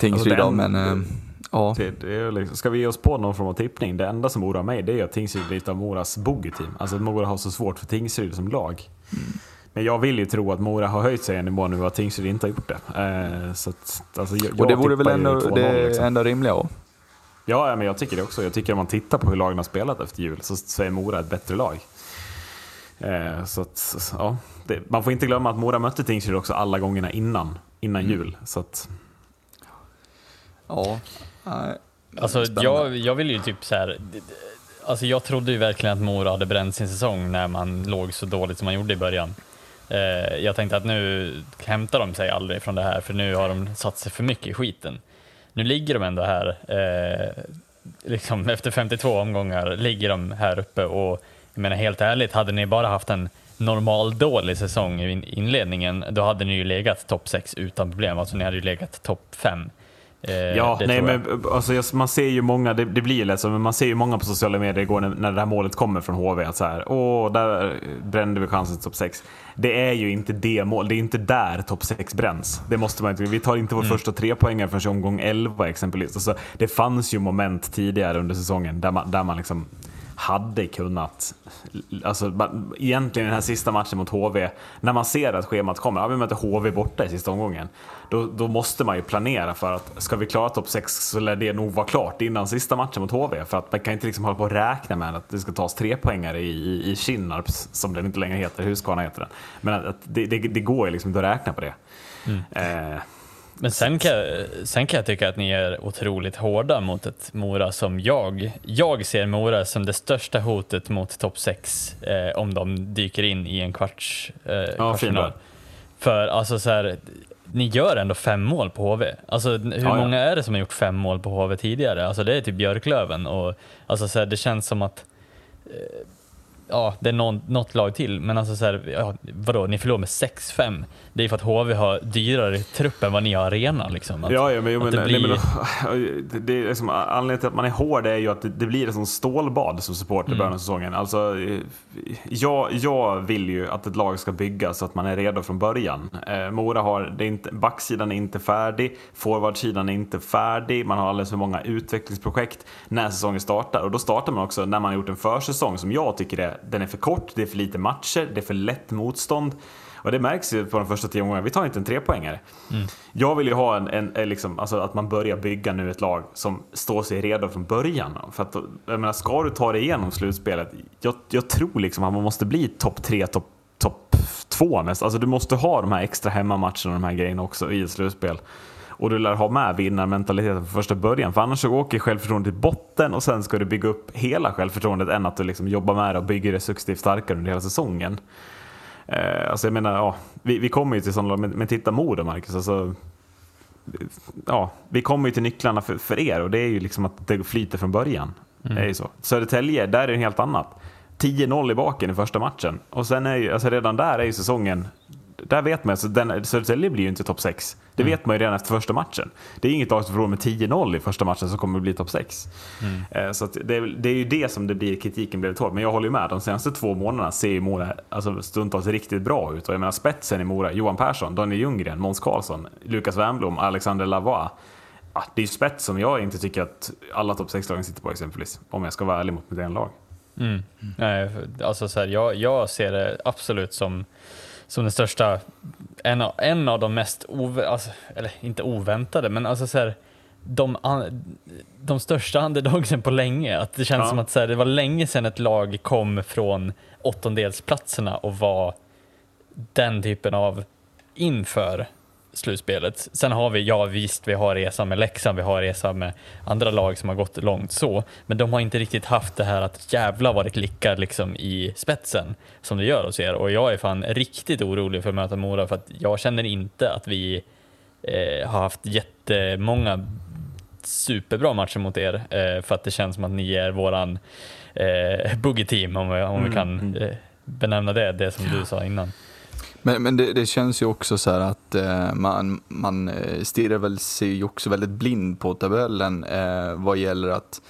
Tingsryd Alltså den- men ehm, ja. Det, det liksom, ska vi ge oss på någon form av tippning? Det enda som oroar mig det är att Tingsryd är lite av Moras bogey-team. Alltså att Mora har så svårt för Tingsryd som lag. Men jag vill ju tro att Mora har höjt sig en nivå nu och att Tingsryd inte har gjort det. Eh, så att, alltså, jag, Och det vore väl ändå 2-0 det liksom. enda rimliga. också. Ja, men jag tycker det också. Jag tycker om man tittar på hur lagen har spelat efter jul så, så är Mora ett bättre lag. Eh, så att, ja, det, man får inte glömma att Mora mötte Tingsryd också alla gångerna innan, innan Mm. jul. Så att, Ja. Nej, Alltså jag, jag vill ju typ så här. Alltså jag trodde ju verkligen att Mora hade bränt sin säsong när man låg så dåligt som man gjorde i början. Eh, jag tänkte att nu hämtar de sig aldrig från det här för nu har de satt sig för mycket i skiten. Nu ligger de ändå här, eh, liksom efter 52 omgångar ligger de här uppe och jag menar helt ärligt, hade ni bara haft en normal dålig säsong i inledningen, då hade ni ju legat topp 6 utan problem. Alltså ni hade ju legat topp 5. Eh, ja, nej, men, alltså, man ser ju många, det, det blir ju lätt så, men man ser ju många på sociala medier igår när, när det här målet kommer från HV. Att så här, åh, där brände vi chansen till topp 6. Det är ju inte det mål, det är inte där topp 6 bränns. Det måste man inte, vi tar inte vår första tre poängare förrän omgång 11 exempelvis. Alltså, det fanns ju moment tidigare under säsongen där man, där man liksom hade kunnat, alltså egentligen den här sista matchen mot HV, när man ser att schemat kommer, ja, vi möter HV borta i sista omgången, då, då måste man ju planera för att ska vi klara topp 6 så lär det nog vara klart innan sista matchen mot HV, för att man kan inte liksom hålla på och räkna med att det ska tas tre poängare i, i, i Kinnarps, som den inte längre heter, Huskvarna heter den. Men att, det, det, det går ju liksom inte att räkna på det. Eh, Men sen kan, jag- sen kan jag tycka att ni är otroligt hårda mot ett Mora som jag. Jag ser Mora som det största hotet mot topp 6 eh, om de dyker in i en kvarts, eh, fin kvartsfinal. För alltså så här, ni gör ändå fem mål på HV. Alltså hur ja. många är det som har gjort fem mål på HV tidigare? Alltså det är typ Björklöven och alltså så här, det känns som att eh, Ja, det är någon, något lag till, men alltså så här, ja, vadå, ni förlorar med 6-5. Det är för att HV har dyrare trupp än vad ni har arena liksom. Att, Ja, ja men, jo, men, det nej, blir, men, det, det är liksom, anledningen till att man är hård är ju att det, det blir ett sånt stålbad som supporter i början av säsongen. Alltså, eh, jag, jag vill ju att ett lag ska byggas så att man är redo från början. Eh, Mora har, det inte, backsidan är inte färdig, forwardsidan är inte färdig, man har alldeles för många utvecklingsprojekt när säsongen startar. Och då startar man också när man har gjort en försäsong som jag tycker är, den är för kort, det är för lite matcher, det är för lätt motstånd. Och det märks ju på de första tio omgångarna, vi tar inte en trepoängare. Jag vill ju ha en, en, en liksom, alltså att man börjar bygga nu ett lag som står sig redo från början. För att, jag menar, ska du ta dig igenom slutspelet, jag, jag tror liksom att man måste bli topp tre, topp top två nästan. Alltså du måste ha de här extra hemmamatcherna och de här grejerna också i ett slutspel. Och du lär ha med vinnarmentaliteten från första början. För annars så åker självförtroendet till botten och sen ska du bygga upp hela självförtroendet än att du liksom jobbar med det och bygger det successivt starkare under hela säsongen. Eh, alltså jag menar, ja, vi, vi kommer ju till sådana men, men titta Modo Marcus. Alltså, ja, vi kommer ju till nycklarna för, för er och det är ju liksom att det flyter från början. Det är ju så. Södertälje, där är det helt annat. 10-0 i baken i första matchen. Och sen är ju, alltså redan där är ju säsongen, där vet man alltså den, Södertälje blir ju inte topp 6. Det vet man ju redan efter första matchen. Det är inget lag som förlorar med 10-0 i första matchen som kommer att bli topp 6. Eh, Så det, är- det är ju det som det blir kritiken blev hård. Men jag håller ju med, de senaste två månaderna ser ju Mora alltså, stundtals riktigt bra ut. Och jag menar spetsen i Mora, Johan Persson, Daniel Ljunggren, Måns Karlsson, Lukas Wernbloom, Alexander Lavoie. Ja, det är ju spets som jag inte tycker att alla topp 6-lagen sitter på exempelvis. Om jag ska vara ärlig mot mitt egen lag. Mm. Nej, för- alltså så här, jag, jag ser det absolut som, som den största, en av, en av de mest, ove, alltså, eller inte oväntade, men alltså så här, de, de största underdogsen på länge. Att det känns Ja. som att så här, det var länge sedan ett lag kom från åttondelsplatserna och var den typen av inför slutspelet. Sen har vi, ja visst, vi har resa med Leksand, vi har resa med andra lag som har gått långt så, men de har inte riktigt haft det här att jävla vad det klickar liksom i spetsen som det gör hos er och jag är fan riktigt orolig för att möta Mora för att jag känner inte att vi eh, har haft jättemånga superbra matcher mot er eh, för att det känns som att ni är våran eh, boogie team om, vi- om vi kan eh, benämna det, det som du sa innan. Men, men det, det känns ju också så här att eh, man, man eh, stirrar väl sig ju också väldigt blind på tabellen eh, vad gäller att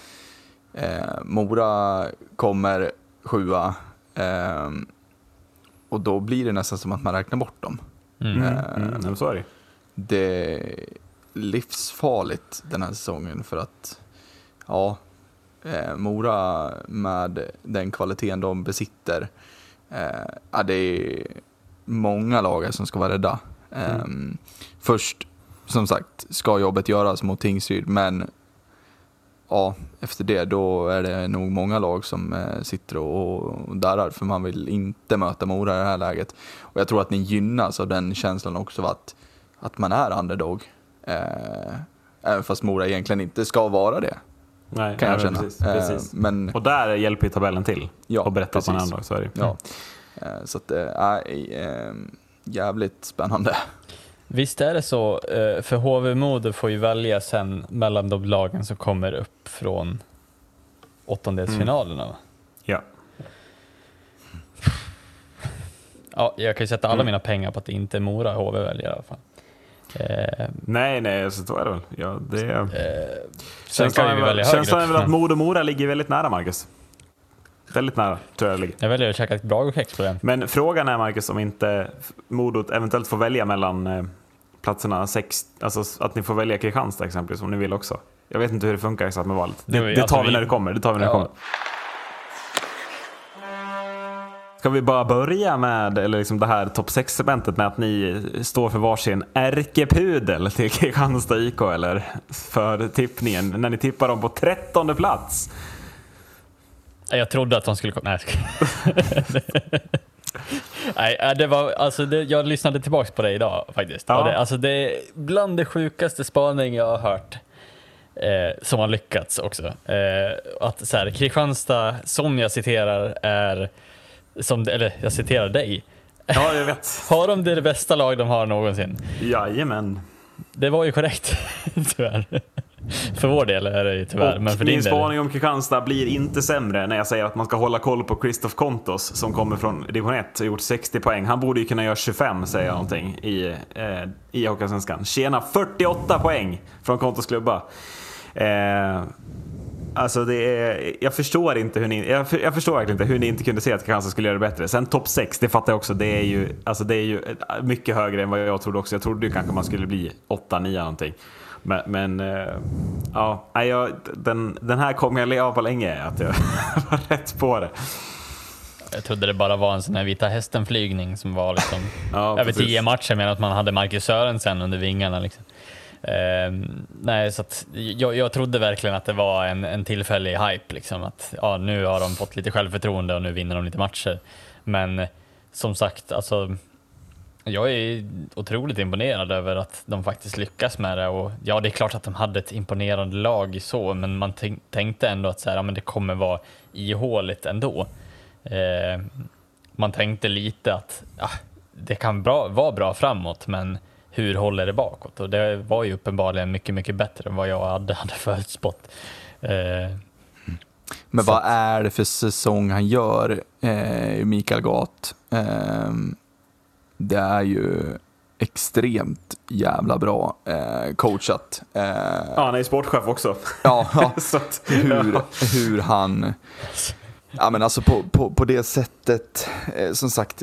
eh, Mora kommer sjua eh, och då blir det nästan som att man räknar bort dem. Mm. Eh, Mm, så är det. det är livsfarligt den här säsongen för att ja, eh, Mora med den kvaliteten de besitter, eh, ja, det är många lag som ska vara rädda. Eh, Först, som sagt, ska jobbet göras mot Tingsryd, men ja, efter det då är det nog många lag som eh, sitter och, och darrar för man vill inte möta Mora i det här läget. Och jag tror att ni gynnas av den känslan också att, att man är underdog. Eh, även fast Mora egentligen inte ska vara det, Nej, kan jag nej, känna. Precis, precis. Eh, men Och där hjälper ju tabellen till. Ja, och berätta att man är precis. ändå, så är det ja. Eh, så att det är eh, jävligt spännande. Visst är det så, eh, för HV Modo får ju välja sen mellan de lagen som kommer upp från åttondelsfinalerna. va? Ja. Ja, jag kan ju sätta alla Mm. mina pengar på att det inte är Mora HV väljer i alla fall. Eh, Nej, nej, så, så är det väl. Ja, det eh, sen Känslan kan vi känslan är väl att Modo Mora ligger väldigt nära, Marcus. Väldigt nära, tror jag det ligger. Jag väljer att käka ett Bragokex på den. Men frågan är, Marcus, om inte Modo eventuellt får välja mellan eh, platserna sex, alltså att ni får välja Kristianstad exempelvis, om ni vill också. Jag vet inte hur det funkar exakt med valet. Det, Det tar alltså, vi när det kommer. Det tar vi när det kommer. Ska vi bara börja med eller liksom det här topp 6-segmentet med att ni står för varsin ärkepudel till Kristianstad IK eller för tippningen när ni tippar dem på trettonde plats? Jag trodde att de skulle komma... Nej. Nej, äh, det var, alltså det, jag lyssnade tillbaks på det idag faktiskt. Ja. Det, alltså det är bland det sjukaste spaning jag har hört. Eh, som har lyckats också. Eh, att så här, Kristianstad, som jag citerar, är, som, eller jag citerar dig, Ja, jag vet. har de det bästa lag de har någonsin? Jajamän. Det var ju korrekt, tyvärr. För vår del är det ju tyvärr, Och men för min din del. spaning om Kristianstad blir inte sämre när jag säger att man ska hålla koll på Christoph Kontos som kommer från division 1 och gjort 60 poäng. Han borde ju kunna göra 25 säger jag någonting i, eh, i Hockeyallsvenskan. Tjena 48 poäng från Kontos klubba. Eh, alltså det är, jag förstår inte hur ni, jag, för, jag förstår verkligen inte hur ni inte kunde se att Kristianstad skulle göra det bättre. Sen topp 6, det fattar jag också. Det är ju, alltså det är ju mycket högre än vad jag trodde också. Jag trodde ju kanske man skulle bli 8-9 någonting. Men, men eh, ja, jag, den, den här kommer jag leva på länge, att jag var rätt på det. Jag trodde det bara var en sån här Vita Hästen-flygning som var liksom Ja, över tio matcher medan att man hade Marcus Sörensen under vingarna. Liksom. Ehm, nej, så att jag, jag trodde verkligen att det var en, en tillfällig hype. Liksom, att ja, nu har de fått lite självförtroende och nu vinner de lite matcher. Men som sagt, alltså, jag är otroligt imponerad över att de faktiskt lyckas med det. Och ja, det är klart att de hade ett imponerande lag så, men man tänk, tänkte ändå att så här, ja, men det kommer vara ihåligt ändå. Eh, man tänkte lite att ja, det kan bra, vara bra framåt, men hur håller det bakåt? Och det var ju uppenbarligen mycket, mycket bättre än vad jag hade, hade förutspått. Eh, Men vad att- är det för säsong han gör, eh, Mikael Gat? Eh, det är ju extremt jävla bra eh, coachat. Eh, Ja, han är ju sportchef också. ja, ja, Så att, hur, ja. hur han... Ja, men alltså på, på, på det sättet, eh, som sagt,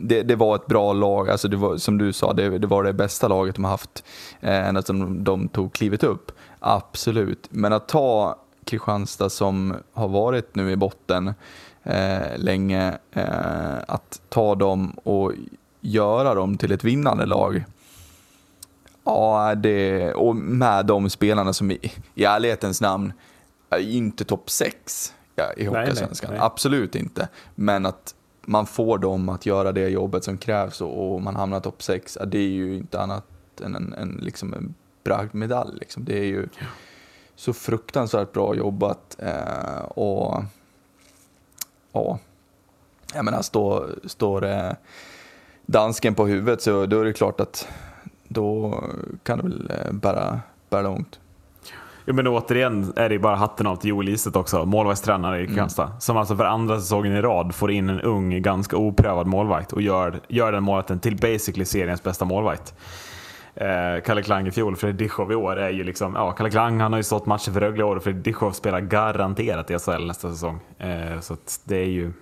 det, det var ett bra lag. Alltså det var, som du sa, det, det var det bästa laget de har haft eh, ända sedan de tog klivet upp. Absolut. Men att ta Kristianstad som har varit nu i botten eh, länge, eh, att ta dem och göra dem till ett vinnande lag. Ja, det, och med de spelarna som i, i ärlighetens namn är inte topp 6 ja, i Hockeyallsvenskan. Absolut inte. Men att man får dem att göra det jobbet som krävs och, och man hamnar topp 6, ja, det är ju inte annat än en, en, liksom en bragdmedalj. Liksom. Det är ju så fruktansvärt bra jobbat. Eh, och ja, jag menar, står, står eh, dansken på huvudet så då är det klart att då kan det väl eh, bära, bära långt. Ja, men återigen är det bara hatten av till Joel Iset också, målvaktstränare i Kristianstad. Som alltså för andra säsongen i rad får in en ung, ganska oprövad målvakt och gör, gör den målvakten till basically seriens bästa målvakt. Eh, Kalle Klang i fjol, Fredrik Dischow i år är ju liksom, ja Kalle Klang han har ju stått matcher för Rögle i år och Fredrik Dischow spelar garanterat i SHL nästa säsong. Eh, så det är ju...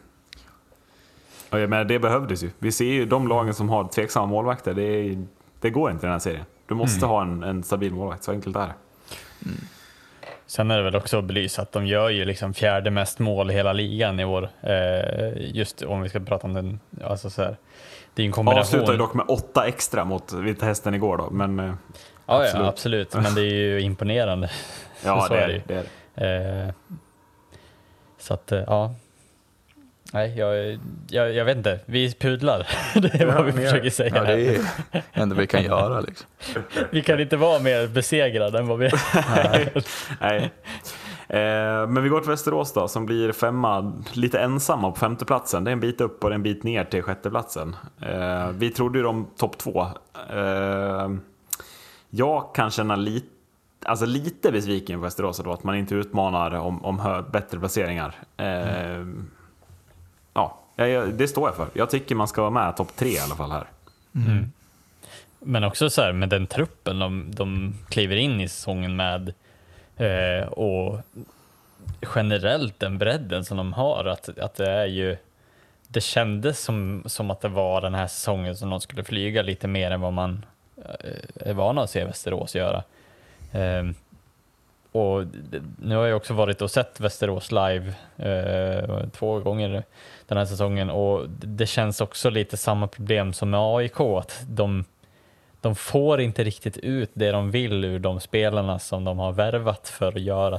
Och jag menar, det behövdes ju. Vi ser ju de lagen som har tveksamma målvakter, det, är, det går inte i den här serien. Du måste ha en, en stabil målvakt, så enkelt är det. Sen är det väl också att belysa att de gör ju liksom fjärde mest mål i hela ligan i år. Eh, just om vi ska prata om den, alltså så här, det är en kombination. Avslutar ju dock med åtta extra mot Vita Hästen igår då, men eh, ja, absolut. ja, absolut, men det är ju imponerande. ja Så det är det det. är det. Eh, så att, eh, ja. Nej, jag, jag, jag vet inte. Vi pudlar. det är Ja, vad vi försöker säga. Ja, det är det enda vi kan göra. Liksom. Vi kan inte vara mer besegrade än vad vi är. Nej. Eh, men vi går till Västerås då, som blir femma, lite ensamma på femteplatsen. Det är en bit upp och en bit ner till sjätteplatsen. Eh, vi trodde ju de topp två. Eh, jag kan känna lite, alltså lite besviken på Västerås då, att man inte utmanar om, om bättre placeringar. Eh, ja, jag- det står jag för. Jag tycker man ska vara med topp tre i alla fall här. Men också så här med den truppen de, de kliver in i säsongen med eh, och generellt den bredden som de har. Att, att det är ju det kändes som, som att det var den här säsongen som de skulle flyga lite mer än vad man eh, är van att se Västerås göra. Eh, och nu har jag också varit och sett Västerås live eh, två gånger den här säsongen och det- det känns också lite samma problem som med AIK, att de, de får inte riktigt ut det de vill ur de spelarna som de har värvat för att göra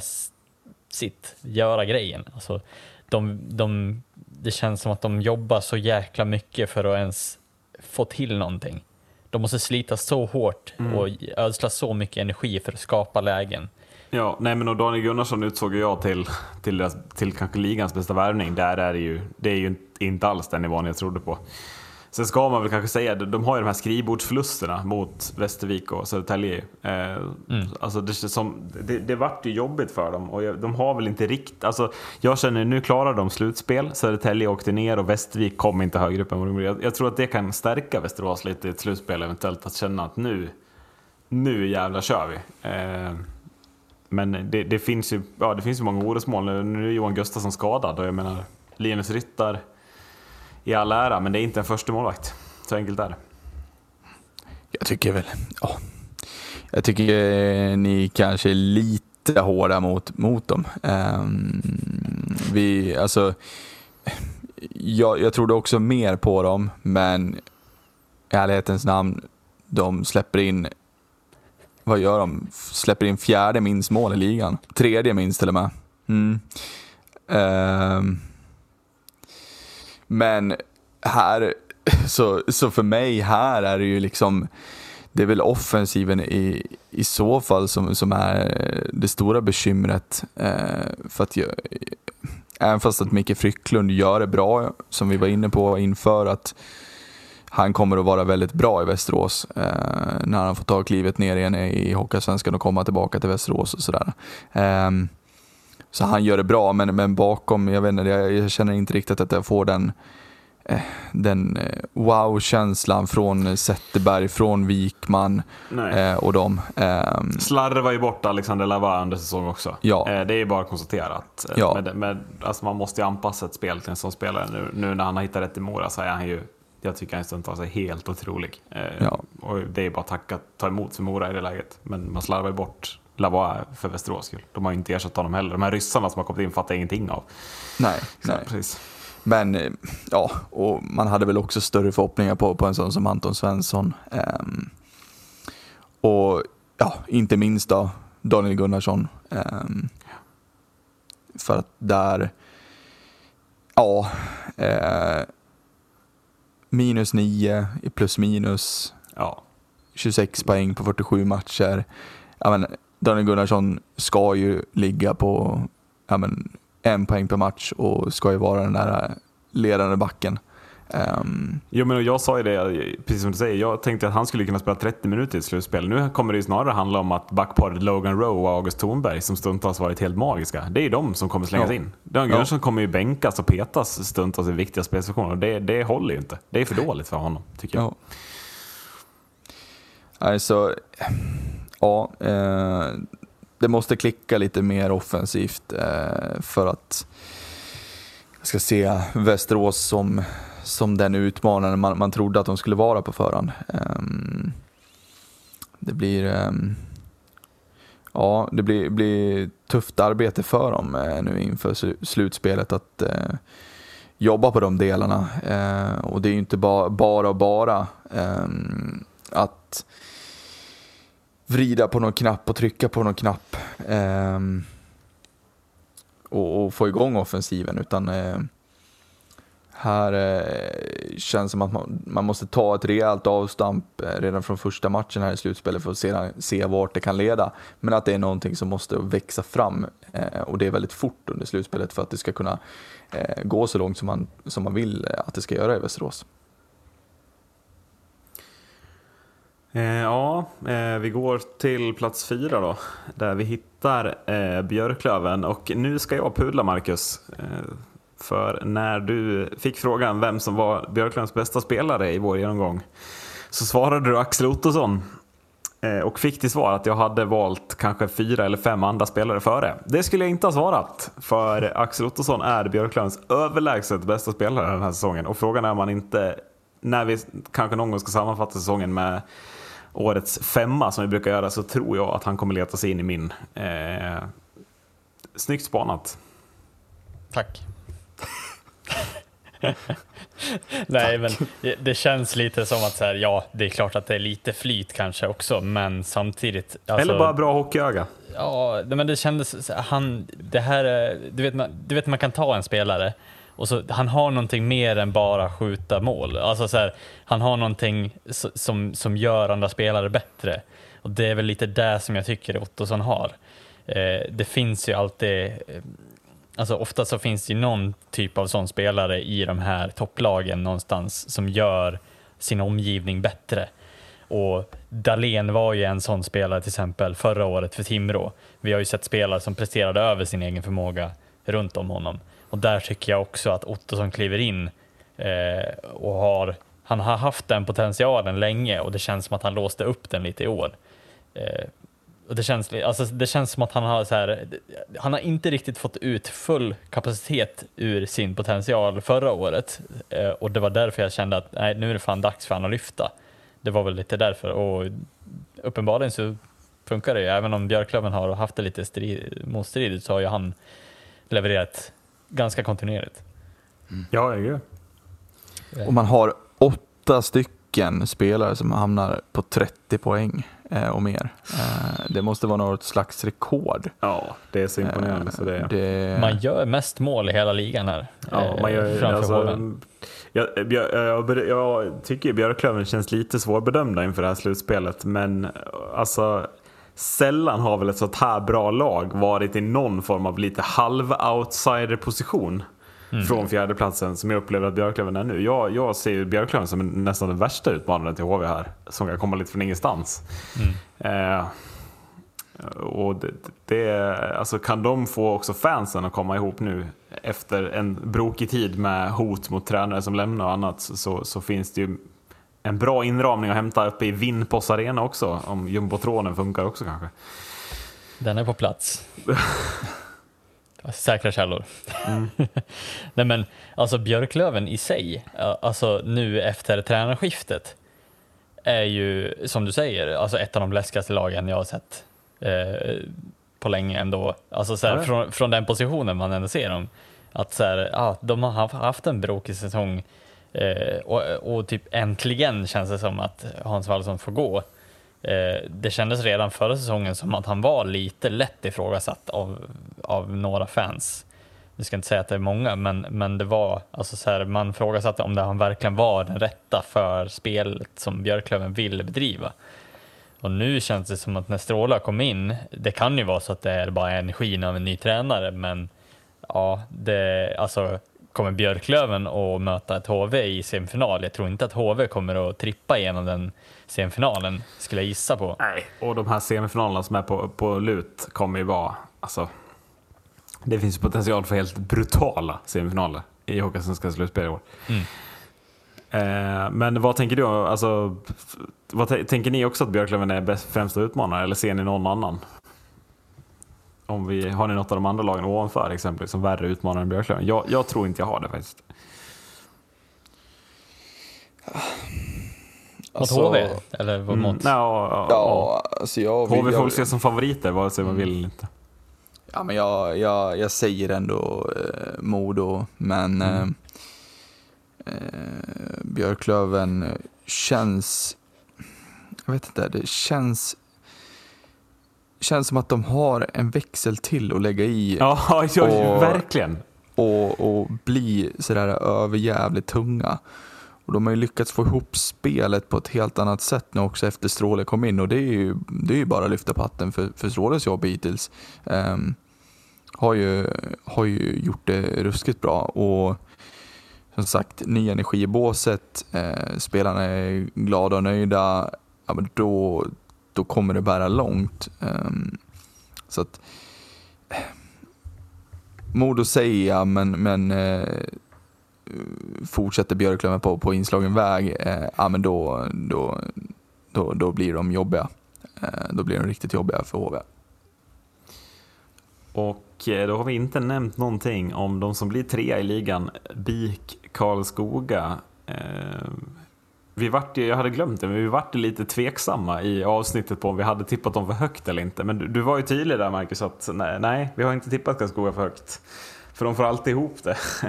sitt, göra grejen. Alltså, de, de, det känns som att de jobbar så jäkla mycket för att ens få till någonting. De måste slita så hårt och ödsla så mycket energi för att skapa lägen. Ja, nej men och Daniel Gunnarsson utsåg jag till, till, deras- till kanske ligans bästa värvning. Där är det ju, det är ju inte alls den nivån jag trodde på. Sen ska man väl kanske säga, de de har ju de här skrivbordsförlusterna mot Västervik och Södertälje. Eh, Alltså det, som, det, det vart ju jobbigt för dem och de har väl inte riktigt... Alltså jag känner nu klarar de slutspel, Södertälje åkte ner och Västervik kom inte högre upp än vad de gjorde. Jag, tror att det kan stärka Västerås lite i ett slutspel eventuellt, att känna att nu, nu jävlar kör vi. Eh, men det, det, finns ju, ja, det finns ju många orosmoln. Nu- Nu är Johan Gustafsson skadad och jag menar Linus Ryttar i all ära, men det är inte en första målvakt. Så enkelt är det. Jag tycker väl, ja. Jag tycker eh, ni kanske är lite hårda mot, mot dem. Um, vi, alltså, jag, jag trodde också mer på dem, men i ärlighetens namn, de släpper in, vad gör de? Släpper in fjärde minst mål i ligan. Tredje minst till och med. Mm. Um, men här, så, så för mig här är det ju liksom, det är väl offensiven i, i så fall som, som är det stora bekymret. Eh, för att jag, även fast att Micke Frycklund gör det bra, som vi var inne på inför, att han kommer att vara väldigt bra i Västerås eh, när han får ta klivet ner igen i Hockeyallsvenskan och komma tillbaka till Västerås och sådär. Eh, så han gör det bra, men, men bakom, jag vet inte, jag, jag känner inte riktigt att jag får den eh, den eh, wow-känslan från Zetterberg, från Wikman eh, och dem. Ehm, Slarvar ju bort Alexander Lava under säsong också. Ja. Eh, Det är bara konstaterat. Eh, Ja. Med, med, alltså man måste ju anpassa ett spel till en sån spelare. Nu, nu när han har hittat rätt i Mora så är han ju, jag tycker han stundtals är helt otrolig. Eh, Ja. Och det är bara att tacka, ta emot för Mora i det läget. Men man slarvar ju bort Lavoie för Västerås skull. De har ju inte ersatt honom heller. De här ryssarna som har kommit in fattar ingenting av. nej, Så, nej. Precis. Men eh, ja, och man hade väl också större förhoppningar på, på en sån som Anton Svensson. Ehm, och ja, inte minst då Daniel Gunnarsson. Ehm, för att där, ja, eh, minus 9 i plus minus. Ja. 26 poäng på 47 matcher. Ja, men Daniel Gunnarsson ska ju ligga på ja, men, en poäng per match och ska ju vara den där ledande backen. Ehm, Jo, men jag sa ju det, precis som du säger, jag tänkte att han skulle kunna spela 30 minuter i ett slutspel. Nu kommer det ju snarare handla om att backparet Logan Rowe och August Thornberg, som stundtals varit helt magiska, det är ju de som kommer slängas Ja. in. Dan Ja. Gunnarsson kommer ju bänkas och petas stundtals i viktiga spelsituationer och det, det håller ju inte. Det är för dåligt för honom, tycker jag. ja. Alltså, ja, eh, det måste klicka lite mer offensivt eh, för att jag ska se Västerås som, som den utmanaren man, man trodde att de skulle vara på förhand. Eh, det blir, ehm, ja, det blir, blir tufft arbete för dem eh, nu inför slutspelet att eh, jobba på de delarna. Eh, och det är ju inte ba, bara och bara ehm, att vrida på någon knapp och trycka på någon knapp eh, och, och få igång offensiven utan eh, här eh, känns som att man, man måste ta ett rejält avstamp eh, redan från första matchen här i slutspelet för att sedan se vart det kan leda. Men att det är någonting som måste växa fram eh, och det är väldigt fort under slutspelet för att det ska kunna eh, gå så långt som man, som man vill eh, att det ska göra i Västerås. Eh, Eh, ja, eh, vi går till plats fyra då, där vi hittar eh, Björklöven. Och nu ska jag pudla, Marcus. Eh, för när du fick frågan vem som var Björklövens bästa spelare i vår genomgång, så svarade du Axel Ottosson. Eh, och fick till svar att jag hade valt kanske fyra eller fem andra spelare före. Det skulle jag inte ha svarat, för Axel Ottosson är Björklövens överlägset bästa spelare den här säsongen. Och frågan är om man inte, när vi kanske någon gång ska sammanfatta säsongen med årets femma som vi brukar göra så tror jag att han kommer leta sig in i min. Eh, snyggt spanat. Tack. Nej, men det, känns lite som att så här, ja, det är klart att det är lite flyt kanske också, men samtidigt. Alltså, Eller bara bra hockeyöga. Ja, men det kändes, han, det här, är- du vet, man, du vet man kan ta en spelare och så, han har någonting mer än bara skjuta mål. Alltså så här, han har någonting som, som gör andra spelare bättre. Och det är väl lite det som jag tycker Ottosson har. Eh, det finns ju alltid, eh, alltså ofta så finns det ju någon typ av sån spelare i de här topplagen någonstans som gör sin omgivning bättre. Och Dalen var ju en sån spelare till exempel förra året för Timrå. Vi har ju sett spelare som presterade över sin egen förmåga runt om honom. Och där tycker jag också att Ottosson kliver in eh, och har, han har haft den potentialen länge och det känns som att han låste upp den lite i år. Eh, och det, känns, alltså, det känns som att han har, så här, han har inte riktigt fått ut full kapacitet ur sin potential förra året. Eh, och det var därför jag kände att nej, nu är det fan dags för han att lyfta. Det var väl lite därför. Och uppenbarligen så funkar det ju. Även om Björklöven har haft det lite strid, motstridigt så har ju han levererat ganska kontinuerligt. Ja, jag Och man har åtta stycken spelare som hamnar på 30 poäng eh, och mer. Eh, det måste vara något slags rekord. ja, det är så imponerande. Så det, Eh, det, Man gör mest mål i hela ligan här. Ja, eh, man gör, framför alltså, jag, jag, jag, jag tycker Björklöven känns lite svårbedömda inför det här slutspelet, men alltså sällan har väl ett sånt här bra lag varit i någon form av lite halv-outsider-position från fjärdeplatsen som jag upplever att Björklöven är nu. Jag, jag ser ju Björklöven som nästan den värsta utmanaren till HV här, som kan komma lite från ingenstans. Eh, och det, det, alltså kan de få också fansen att komma ihop nu efter en brokig tid med hot mot tränare som lämnar och annat så, så finns det ju en bra inramning att hämta uppe i Vinnpos arena också. Om jumbotronen funkar också kanske. Den är på plats. Säkra källor. Nej men, alltså Björklöven i sig, alltså nu efter tränarskiftet, är ju som du säger, alltså ett av de läskigaste lagen jag har sett eh, på länge ändå. Alltså så här, från, från den positionen man ändå ser dem. Att så här, ja, de har haft- haft en brokig säsong eh, och, och typ äntligen känns det som att Hans Wallson får gå. Eh, det kändes redan förra säsongen som att han var lite lätt ifrågasatt av, av några fans. Jag ska inte säga att det är många, men, men det var alltså så här, man ifrågasatte om det han verkligen var den rätta för spelet som Björklöven vill bedriva. Och nu känns det som att när Stråla kom in, det kan ju vara så att det är bara energin av en ny tränare, men ja, det, alltså kommer Björklöven att möta ett HV i semifinal? Jag tror inte att HV kommer att trippa igenom den semifinalen, skulle jag gissa på. Nej, och de här semifinalerna som är på, på lut kommer ju vara, alltså, det finns potential för helt brutala semifinaler i Hockeyallsvenska slutspel i år. Eh, men vad tänker du? Alltså, vad tänker ni också att Björklöven är bäst, främsta utmanare eller ser ni någon annan? Om vi, har ni något av de andra lagen ovanför exempelvis som värre utmanare än Björklöven? Jag, jag tror inte jag har det faktiskt. Mot Alltså, HV? Eller vad mot? Mm, ja, Ja, alltså jag, HV jag, folk ser som favoriter vare sig man vill eller inte. Ja, men jag, jag, jag säger ändå eh, Modo, men eh, eh, Björklöven känns... Jag vet inte, det känns... Känns som att de har en växel till att lägga i Ja, ja Och- verkligen. och, och bli sådär överjävligt tunga. Och de har ju lyckats få ihop spelet på ett helt annat sätt nu också efter Stråle kom in och det är ju, det är ju bara att lyfta på hatten för, för Stråles jobb hittills. Ehm, har, ju, har ju gjort det ruskigt bra och som sagt, ny energi i båset, eh, spelarna är glada och nöjda, ja, men då, då kommer det bära långt. Ehm, så att mod att säga, men, men eh, fortsätter Björklöven på, på inslagen väg, eh, ja men då, då, då, då blir de jobbiga. Eh, då blir de riktigt jobbiga för HV. Och eh, då har vi inte nämnt någonting om de som blir trea i ligan, BIK Karlskoga. Eh, vi vart, ju- jag hade glömt det, men vi vart lite tveksamma i avsnittet på om vi hade tippat dem för högt eller inte. Men du, du var ju tydlig där Marcus, att nej, nej, vi har inte tippat Karlskoga för högt. För de får alltid ihop det.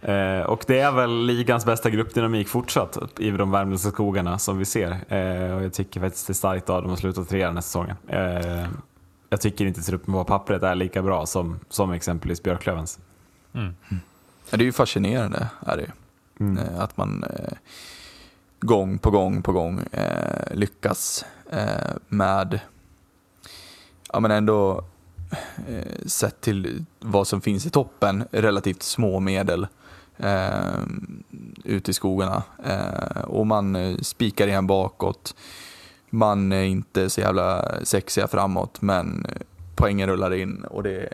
Eh, och det är väl ligans bästa gruppdynamik fortsatt i de värmländska skogarna som vi ser. Eh, och jag tycker faktiskt det är starkt av dem att sluta trea den här säsongen. Eh, jag tycker inte truppen på pappret är lika bra som, som exempelvis Björklövens. Mm. Ja, det är ju fascinerande är det ju. Mm. Eh, Att man eh, gång på gång på gång eh, lyckas eh, med, ja men ändå eh, sett till vad som finns i toppen, relativt små medel eh, ute i skogarna. Eh, och man eh, spikar igen bakåt. Man är inte så jävla sexiga framåt, men poängen rullar in och det,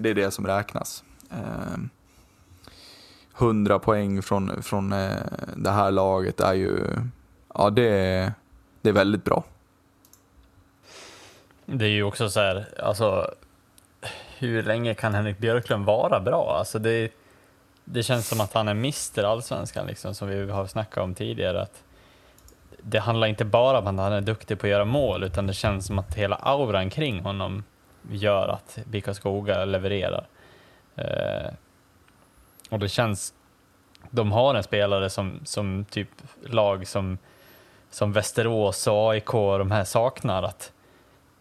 det är det som räknas. Eh, 100 poäng från, från eh, det här laget är ju, ja det, är- det är väldigt bra. Det är ju också så här, alltså hur länge kan Henrik Björklund vara bra? Alltså det, det känns som att han är mister Allsvenskan, liksom, som vi har snackat om tidigare. Att det handlar inte bara om att han är duktig på att göra mål, utan det känns som att hela auran kring honom gör att BIK Skoga levererar. Eh, och det känns, de har en spelare som, som typ lag som, som Västerås och AIK och de här saknar, att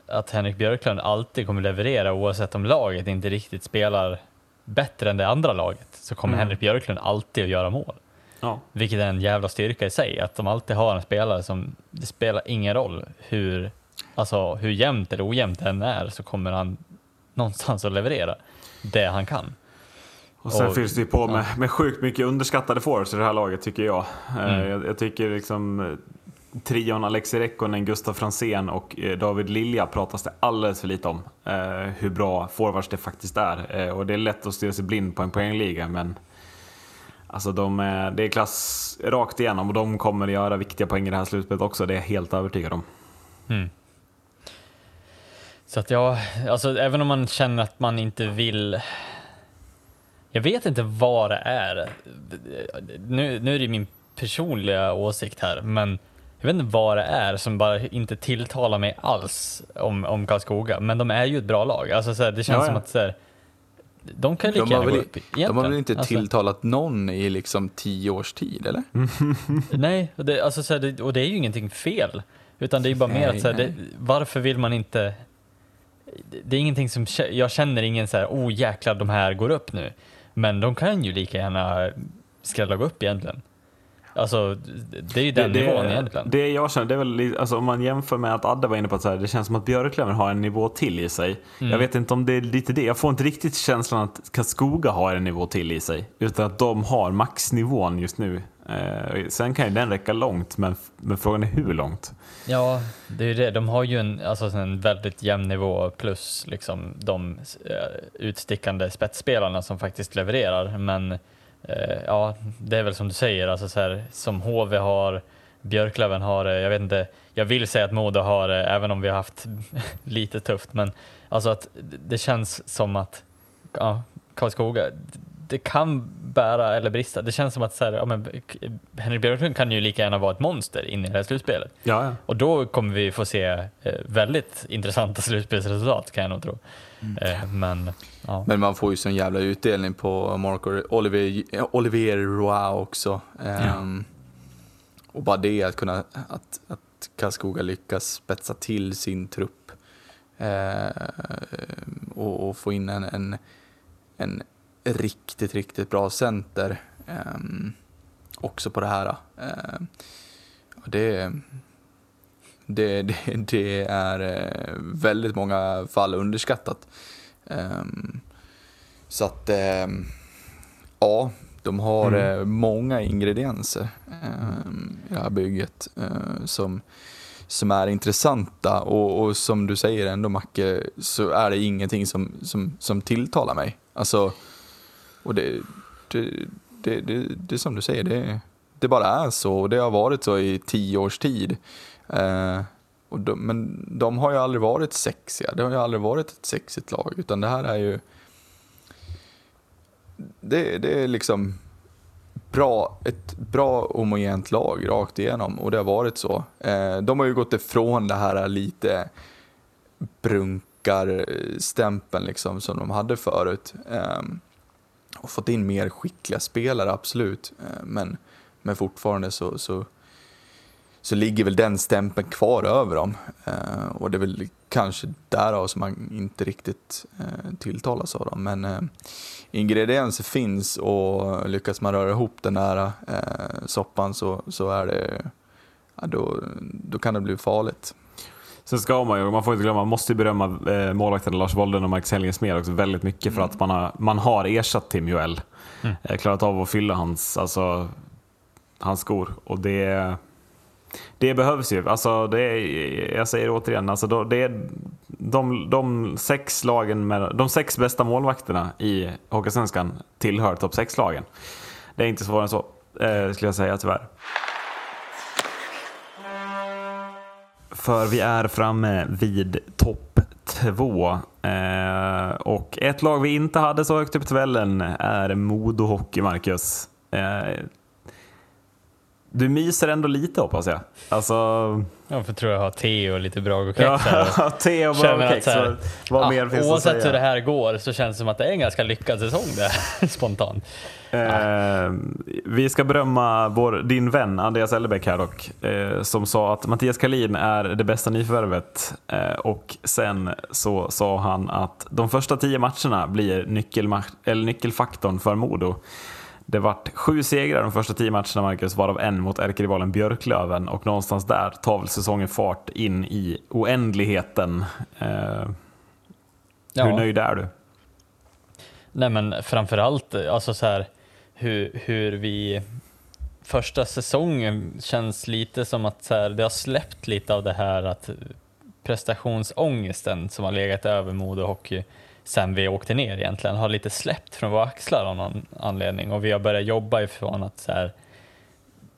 att Henrik Björklund alltid kommer leverera oavsett om laget inte riktigt spelar bättre än det andra laget så kommer Mm. Henrik Björklund alltid att göra mål. Ja. Vilket är en jävla styrka i sig, att de alltid har en spelare som, det spelar ingen roll hur, alltså, hur jämnt eller ojämnt det än är så kommer han någonstans att leverera det han kan. Och sen Och- fylls det på med, med sjukt mycket underskattade forwards i det här laget tycker jag. Eh, Mm. Jag, jag tycker liksom eh, trion Alexi Rekkonen, Gustav Fransén och eh, David Lilja pratas det alldeles för lite om. Eh, hur bra forwards det faktiskt är. Eh, och det är lätt att stirra sig blind på en poängliga men alltså de är, det är klass rakt igenom och de kommer göra viktiga poäng i det här slutspelet också. Det är jag helt övertygad om. Mm. Så att ja, alltså även om man känner att man inte vill... Jag vet inte vad det är. Nu, nu är det min personliga åsikt här, men jag vet inte vad det är som bara inte tilltalar mig alls om, om Karlskoga. Men de är ju ett bra lag. Alltså så här, det känns Ja, ja. som att så här, de kan lika De gärna gå väl, upp de har väl egentligen. inte Alltså- tilltalat någon i liksom tio års tid, eller? Nej, och det, alltså, så här, det, och det är ju ingenting fel. Utan det är ju bara mer Nej, att så det, varför vill man inte... Det, är ingenting som... Jag känner ingen så här, oh jäklar, de här går upp nu. Men de kan ju lika gärna skrälla upp egentligen. Alltså, det, det är ju den nivån egentligen. Det jag känner, det är väl, alltså, om man jämför med att Adde var inne på att så här, det känns som att Björklöven har en nivå till i sig. Mm. Jag vet inte om det är lite det. Jag får inte riktigt känslan att Karlskoga har en nivå till i sig. Utan att de har maxnivån just nu. Eh, sen kan ju den räcka långt, men, men frågan är hur långt. Ja, det är ju det. De har ju en, alltså, en väldigt jämn nivå plus liksom, de eh, utstickande spetsspelarna som faktiskt levererar. Men eh, ja, det är väl som du säger, alltså, så här, som HV har, Björklöven har det, jag vet inte, jag vill säga att Modo har det, även om vi har haft lite tufft, men alltså att det känns som att ja, Karlskoga, det kan bära eller brista. Det känns som att så här, ja, men, Henrik Björklund kan ju lika gärna vara ett monster in i det här slutspelet. Ja, ja. Och då kommer vi få se eh, väldigt intressanta slutspelsresultat kan jag nog tro. Eh, men ja. Men man får ju sån jävla utdelning på Marco Olivier, Olivier Roy också. Ehm, Och bara det att kunna, att, att Karlskoga lyckas spetsa till sin trupp eh, och, och få in en, en, en riktigt, riktigt bra center ehm, också på det här. Och det, det, det, det är eh, väldigt många fall underskattat. Ehm, så att, ehm, ja, de har Mm. eh, många ingredienser ehm, i det här bygget eh, som, som är intressanta och, och som du säger ändå Macke, så är det ingenting som, som, som tilltalar mig. Alltså, och det, det, det, det, det är som du säger, det, det bara är så och det har varit så i tio års tid. Eh, och de, men de har ju aldrig varit sexiga, det har ju aldrig varit ett sexigt lag, utan det här är ju... Det, det är liksom bra, ett bra homogent lag rakt igenom och det har varit så. Eh, de har ju gått ifrån det här lite brunkarstämpeln liksom som de hade förut. Eh, och fått in mer skickliga spelare, absolut. Eh, men, men fortfarande så, så, så ligger väl den stämpeln kvar över dem. Eh, och det är väl kanske därav som man inte riktigt eh, tilltalas av dem. Men ingredienser finns och lyckas man röra ihop den där soppan så, så är det, ja, då, då kan det bli farligt. Sen ska man ju, man får inte glömma, man måste ju berömma eh, målvakterna Lars Wolden och Marcus Helgesmed också väldigt mycket för att man har, man har ersatt Tim Joel. Mm. Klarat av att fylla hans, alltså, hans skor. Och det, det behövs ju. Alltså, det är, jag säger återigen, alltså, det är de, de, sex lagen med, de sex bästa målvakterna i Hockeysvenskan tillhör topp 6-lagen. Det är inte svårare än så, eh, skulle jag säga tyvärr. För vi är framme vid topp två. Eh, och ett lag vi inte hade så högt upp i tabellen är Modo Hockey, Marcus. Eh, du myser ändå lite hoppas jag. Alltså... Ja, för tror jag har te och lite Bragokex Ja, te och Bragokex. Vad ja, mer finns Oavsett att säga? hur det här går så känns det som att det är en ganska lyckad säsong det spontant. Eh, vi ska berömma vår, din vän Andreas Ellerbäck här dock, eh, som sa att Mattias Kalin är det bästa nyförvärvet. Eh, och sen så sa han att de första tio matcherna blir nyckelma- eller nyckelfaktorn för Modo. Det vart sju segrar de första tio matcherna, Marcus, varav en mot ärkerivalen Björklöven och någonstans där tar väl säsongen fart in i oändligheten. Eh, Ja. Hur nöjd är du? Nej men framförallt alltså så här, hur, hur vi första säsongen känns lite som att så här, det har släppt lite av det här att prestationsångesten som har legat över Modo Hockey sen vi åkte ner egentligen har lite släppt från våra axlar av någon anledning och vi har börjat jobba ifrån att så här,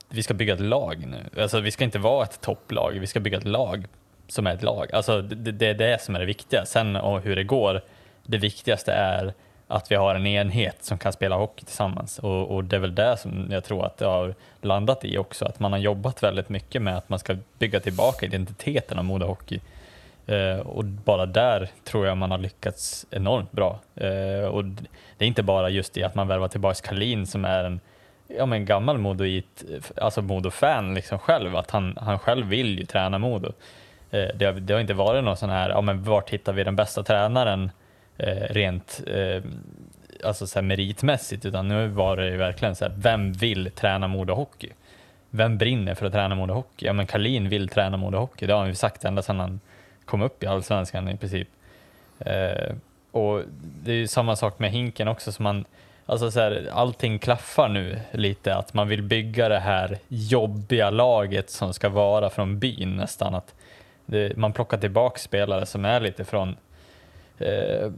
vi ska bygga ett lag nu. Alltså vi ska inte vara ett topplag, vi ska bygga ett lag som är ett lag. Alltså det, det är det som är det viktiga. Sen och hur det går, det viktigaste är att vi har en enhet som kan spela hockey tillsammans och, och det är väl det som jag tror att det har landat i också, att man har jobbat väldigt mycket med att man ska bygga tillbaka identiteten av Modo Hockey. Eh, och bara där tror jag man har lyckats enormt bra. Eh, och det är inte bara just det att man värvar tillbaka Kalin som är en ja, men gammal Modoit, alltså Modo-fan liksom själv, att han, han själv vill ju träna Modo. Eh, det, har, det har inte varit någon sån här, ja men vart hittar vi den bästa tränaren eh, rent eh, alltså så här meritmässigt, utan nu var det ju verkligen så här, vem vill träna Modo Hockey? Vem brinner för att träna Modo Hockey? Ja men Kalin vill träna Modo Hockey, det har han ju sagt ända sedan han kom upp i Allsvenskan i princip. Eh, och det är ju samma sak med Hinken också, som man, alltså så här, allting klaffar nu lite, att man vill bygga det här jobbiga laget som ska vara från byn nästan. Att det, man plockar tillbaka spelare som är lite från eh,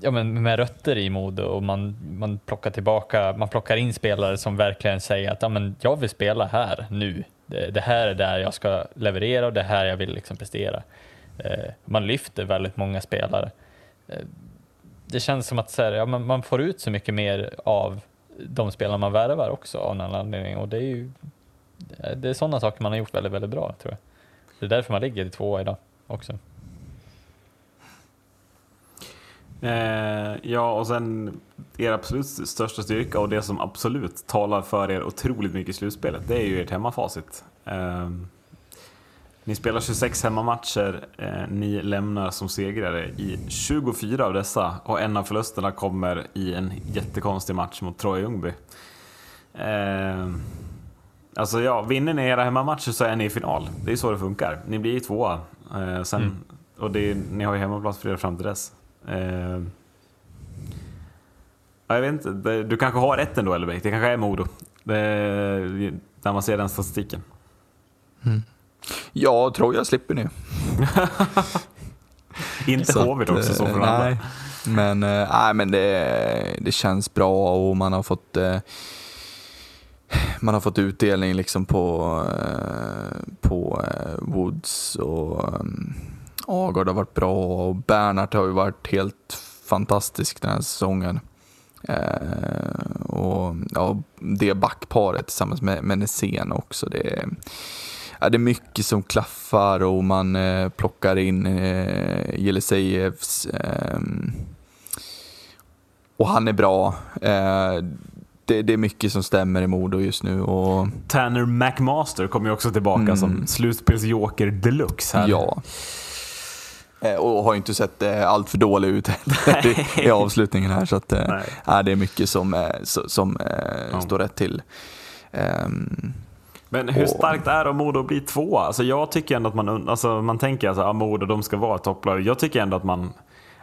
ja, men med rötter i Modo och man, man plockar tillbaka, man plockar in spelare som verkligen säger att ja, men jag vill spela här nu. Det, det här är där jag ska leverera och det här jag vill liksom prestera. Eh, man lyfter väldigt många spelare. Eh, det känns som att här, ja, man, man får ut så mycket mer av de spelare man värvar också av någon anledning och det är ju eh, det är sådana saker man har gjort väldigt, väldigt bra tror jag. Det är därför man ligger i tvåa idag också. Eh, ja, och sen er absolut största styrka och det som absolut talar för er otroligt mycket i slutspelet, det är ju ert hemmafacit. Eh, ni spelar 26 hemmamatcher, eh, ni lämnar som segrare i 24 av dessa och en av förlusterna kommer i en jättekonstig match mot Troja Ljungby. Eh, alltså ja, vinner ni era hemmamatcher så är ni i final. Det är så det funkar. Ni blir tvåa. Eh, sen, Mm. Och det ni har ju hemmaplan för er fram till dess. Eh, ja, jag vet inte, du kanske har rätt ändå Elbeck. Det kanske är Modo. Det, när man ser den statistiken. Ja, tror jag slipper ni. Inte Så att, också som eh, andra. nej. Men, nej, men det, det känns bra och man har fått eh, man har fått utdelning liksom på, på Woods och Agard har varit bra och Bernhardt har ju varit helt fantastisk den här säsongen. Och ja, det backparet tillsammans med, med Nässén också. Det, ja, det är mycket som klaffar och man eh, plockar in eh, Jelisejevs ehm, och han är bra. Eh, det, det är mycket som stämmer i Modo just nu. Och, Tanner McMaster kommer ju också tillbaka som slutspelsjoker deluxe här. Mm. ja. Eh, och har inte sett eh, allt för dålig ut i, i avslutningen här. Så att, eh, Nej. ja, det är mycket som, eh, so- som eh, Ja. står rätt till. Ehm, Men hur Och- starkt är det om Modo blir tvåa? Alltså jag tycker ändå att man, alltså man tänker alltså, att Modo de ska vara topplag. Jag tycker ändå att man,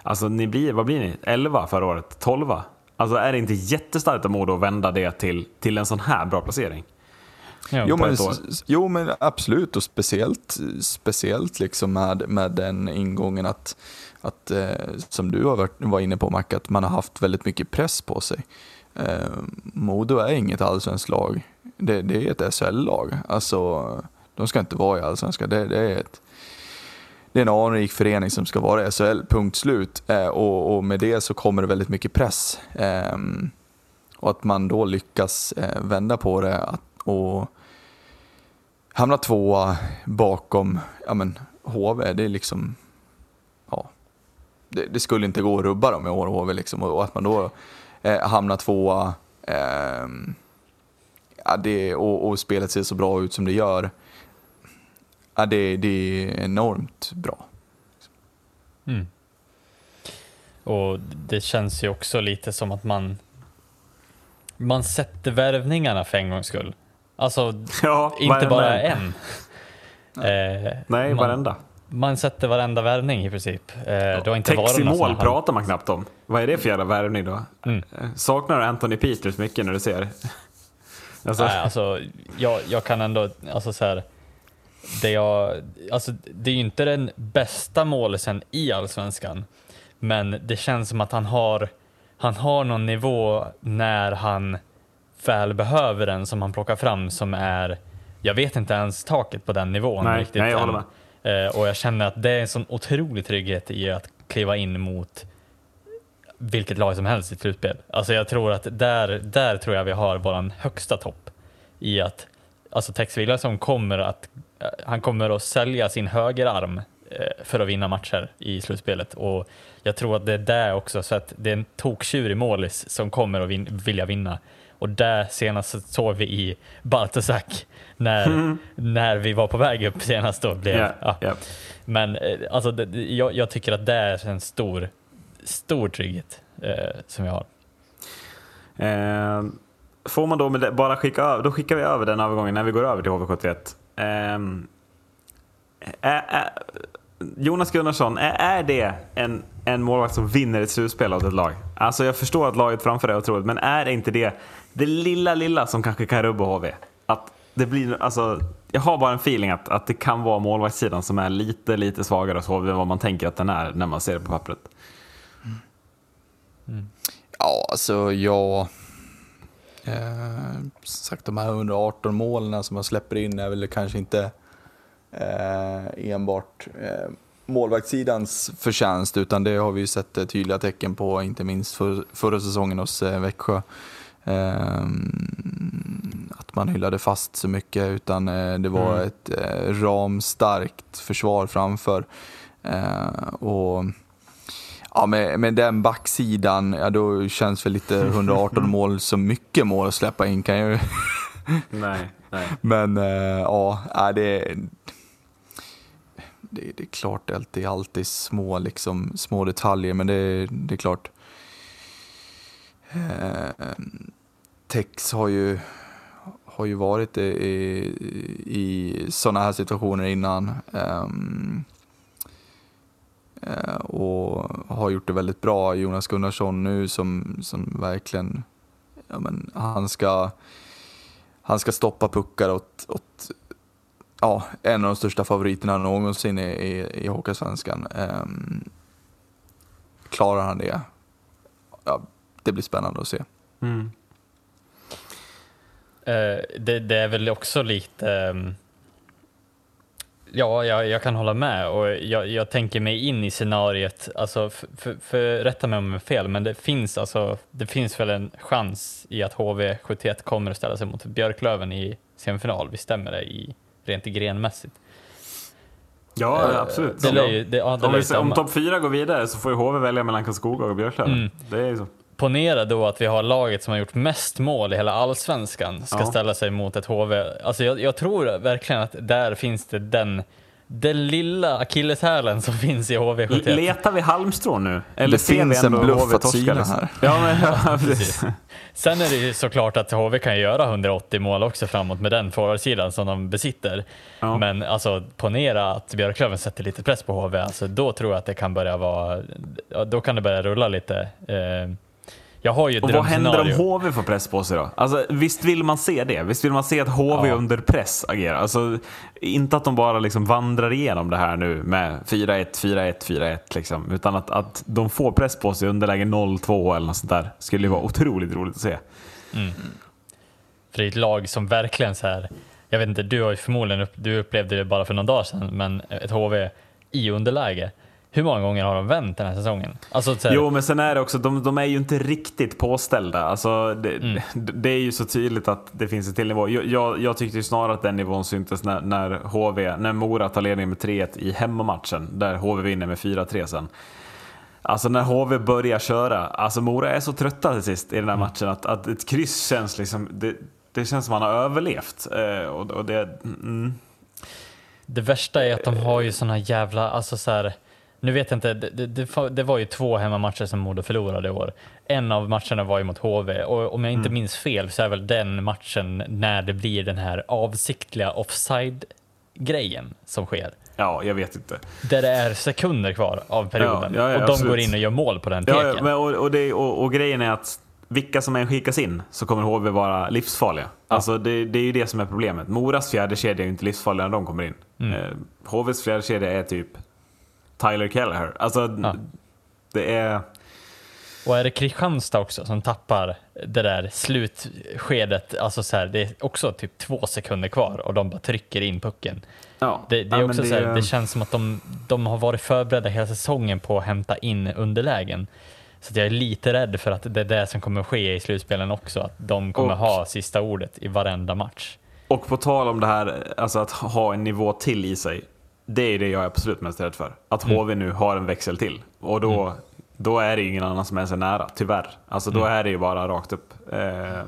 alltså ni blir, vad blir ni? 11 förra året? 12? Alltså är det inte jättestarkt av Modo att vända det till, till en sån här bra placering? Ja, Jo men, jo men absolut och speciellt, speciellt liksom med, med den ingången att, att eh, som du har varit, var inne på Mac, att man har haft väldigt mycket press på sig. Eh, Modo är inget allsvenskt lag, det, det är ett SHL-lag. Alltså, de ska inte vara i allsvenskan, det, det är ett det är en anrik förening som ska vara i SHL, punkt slut. Eh, och, och med det så kommer det väldigt mycket press. Eh, och att man då lyckas eh, vända på det att, och hamna tvåa bakom ja, men, HV, det är liksom... Ja, det, det skulle inte gå att rubba dem i år, HV. Liksom, och, och att man då eh, hamnar tvåa ehm, ja, det, och, och spelet ser så bra ut som det gör. Ja, det, det är enormt bra. Mm. Och det känns ju också lite som att man man sätter värvningarna för en gångs skull. Alltså, Ja, inte varenda bara en. Eh, Nej, man, varenda. Man sätter varenda värvning i princip. Eh, det har inte varit mål pratar man knappt om. Vad är det för jävla värvning då? Mm. Eh, Saknar du Anthony Peters mycket när du ser? Alltså, Nej, alltså, jag, jag kan ändå, alltså så här, det, jag, alltså, det är ju inte den bästa målisen i Allsvenskan, men det känns som att han har, han har någon nivå när han väl behöver den som han plockar fram som är, jag vet inte ens taket på den nivån Nej, riktigt nej, jag håller Eh, och jag känner att det är en sån otrolig trygghet i att kliva in mot vilket lag som helst i ett slutspel. Alltså jag tror att där, där tror jag vi har våran högsta topp i att alltså Tex Williamson kommer att eh, han kommer att sälja sin högerarm eh, för att vinna matcher i slutspelet och jag tror att det är där också så att det är en toktjurig målis som kommer att vin- vilja vinna och där senast såg vi i Bartosak när, när vi var på väg upp senast då blev ja, ja. ja. Men eh, alltså, det, det- jag, jag tycker att det är en stor, stor trygghet eh, som jag har. Eh, får man då med det, bara skicka över, då skickar vi över den övergången när vi går över till HV71. Eh, Jonas Gunnarsson, är, är det en, en målvakt som vinner ett slutspel åt ett lag? Alltså jag förstår att laget framför är otroligt, men är det inte det, det lilla, lilla som kanske kan rubba HV? Att det blir, alltså, jag har bara en feeling att, att det kan vara målvaktssidan som är lite, lite svagare hos HV än vad man tänker att den är när man ser det på pappret. Ja, alltså jag... Eh, sagt, de här 118 målen som man släpper in är väl kanske inte eh, enbart eh, målvaktssidans förtjänst, utan det har vi ju sett eh, tydliga tecken på, inte minst för, förra säsongen hos eh, Växjö. Eh, att man hyllade fast så mycket, utan eh, det var Mm. ett eh, ramstarkt försvar framför. Och Ja, med, med den backsidan, ja, då känns väl lite 118 mål som mycket mål att släppa in kan jag ju. Nej, nej. Men eh, ja, det, det, det är klart att det är alltid små, liksom, små detaljer, men det, det är klart. Eh, Tex har ju, har ju varit i, i sådana här situationer innan. Eh, Eh, och har gjort det väldigt bra. Jonas Gunnarsson nu som, som verkligen, ja men han ska, han ska stoppa puckar åt, åt ja, en av de största favoriterna någonsin i, i, i Hockeysvenskan. Um, ehm, klarar han det? Ja, det blir spännande att se. Mm. Uh, det, det är väl också lite... um Ja, jag, jag kan hålla med och jag, jag tänker mig in i scenariet, alltså för, för, för rätta mig om jag är fel, men det finns, alltså, det finns väl en chans i att HV71 kommer att ställa sig mot Björklöven i semifinal, visst stämmer det i, rent grenmässigt? Ja, Eh, absolut. Det ju, det, ja, det Om, vi, om topp fyra går vidare så får ju HV välja mellan Karlskoga och Björklöven. Mm. Det är ju så. Ponera då att vi har laget som har gjort mest mål i hela allsvenskan ska Ja. ställa sig mot ett HV. Alltså jag, jag tror verkligen att där finns det den, den lilla akilleshälen som finns i HV71. Letar vi halmstrån nu? Eller Det finns en bluff att syna liksom? här. Ja, men, ja, precis. Sen är det ju såklart att HV kan göra 180 mål också framåt med den forwardsidan som de besitter. Ja. Men alltså ponera att Björklöven sätter lite press på HV, alltså, då tror jag att det kan börja vara, då kan det börja rulla lite. Eh, jag har ju ett Och vad händer om. HV får press på sig då? Alltså, visst vill man se det? Visst vill man se att HV Ja. under press agerar? Alltså, inte att de bara liksom vandrar igenom det här nu med 4-1, 4-1, 4-1 liksom. Utan att, att de får press på sig underläge 0-2 eller något sånt där. Skulle ju vara otroligt roligt att se. För det är ett lag som verkligen så här, jag vet inte, du har ju förmodligen upp, du upplevde det bara för några dagar sedan, men ett HV i underläge. Hur många gånger har de vänt den här säsongen? Alltså, så här, Jo, men sen är det också, de, de är ju inte riktigt påställda. Alltså, det, Mm. det, det är ju så tydligt att det finns en till nivå. Jag, jag, jag tyckte ju snarare att den nivån syntes när, när HV, när Mora tar ledningen med 3-1 i hemmamatchen, där HV vinner med 4-3 sen. Alltså när HV börjar köra, alltså Mora är så trötta till sist i den här Mm. matchen att, att ett kryss känns liksom, det, det känns som att man har överlevt. Eh, och, och det, mm. Det värsta är att de har ju såna jävla, alltså så här, nu vet jag inte, det, det, det, var ju två hemmamatcher som Modo förlorade i år. En av matcherna var ju mot HV och om jag inte minns fel så är väl den matchen när det blir den här avsiktliga offside-grejen som sker. Ja, jag vet inte. Där det är sekunder kvar av perioden Ja, ja, ja, och de absolut. går in och gör mål på den Ja, teken. ja, men, och, och, det, och, och grejen är att vilka som än skickas in så kommer HV vara livsfarliga. Alltså det, det är ju det som är problemet. Moras fjärde kedja är ju inte livsfarlig när de kommer in. Mm. Eh, HVs fjärde kedja är typ Tyler Kelleher. Alltså Ja. det är... Och är det Kristianstad också som tappar det där slutskedet, alltså så här, det är också typ två sekunder kvar och de bara trycker in pucken. Ja, Det, det, är ja, också men så här, det känns som att de, de har varit förberedda hela säsongen på att hämta in underlägen. Så jag är lite rädd för att det är det som kommer ske i slutspelen också, att de kommer Och- ha sista ordet i varenda match. Och på tal om det här, alltså att ha en nivå till i sig. Det är det jag är absolut mest rädd för. Att Mm. HV nu har en växel till. Och då, då är det ingen annan som är så nära, tyvärr. Alltså Mm. då är det ju bara rakt upp. Eh,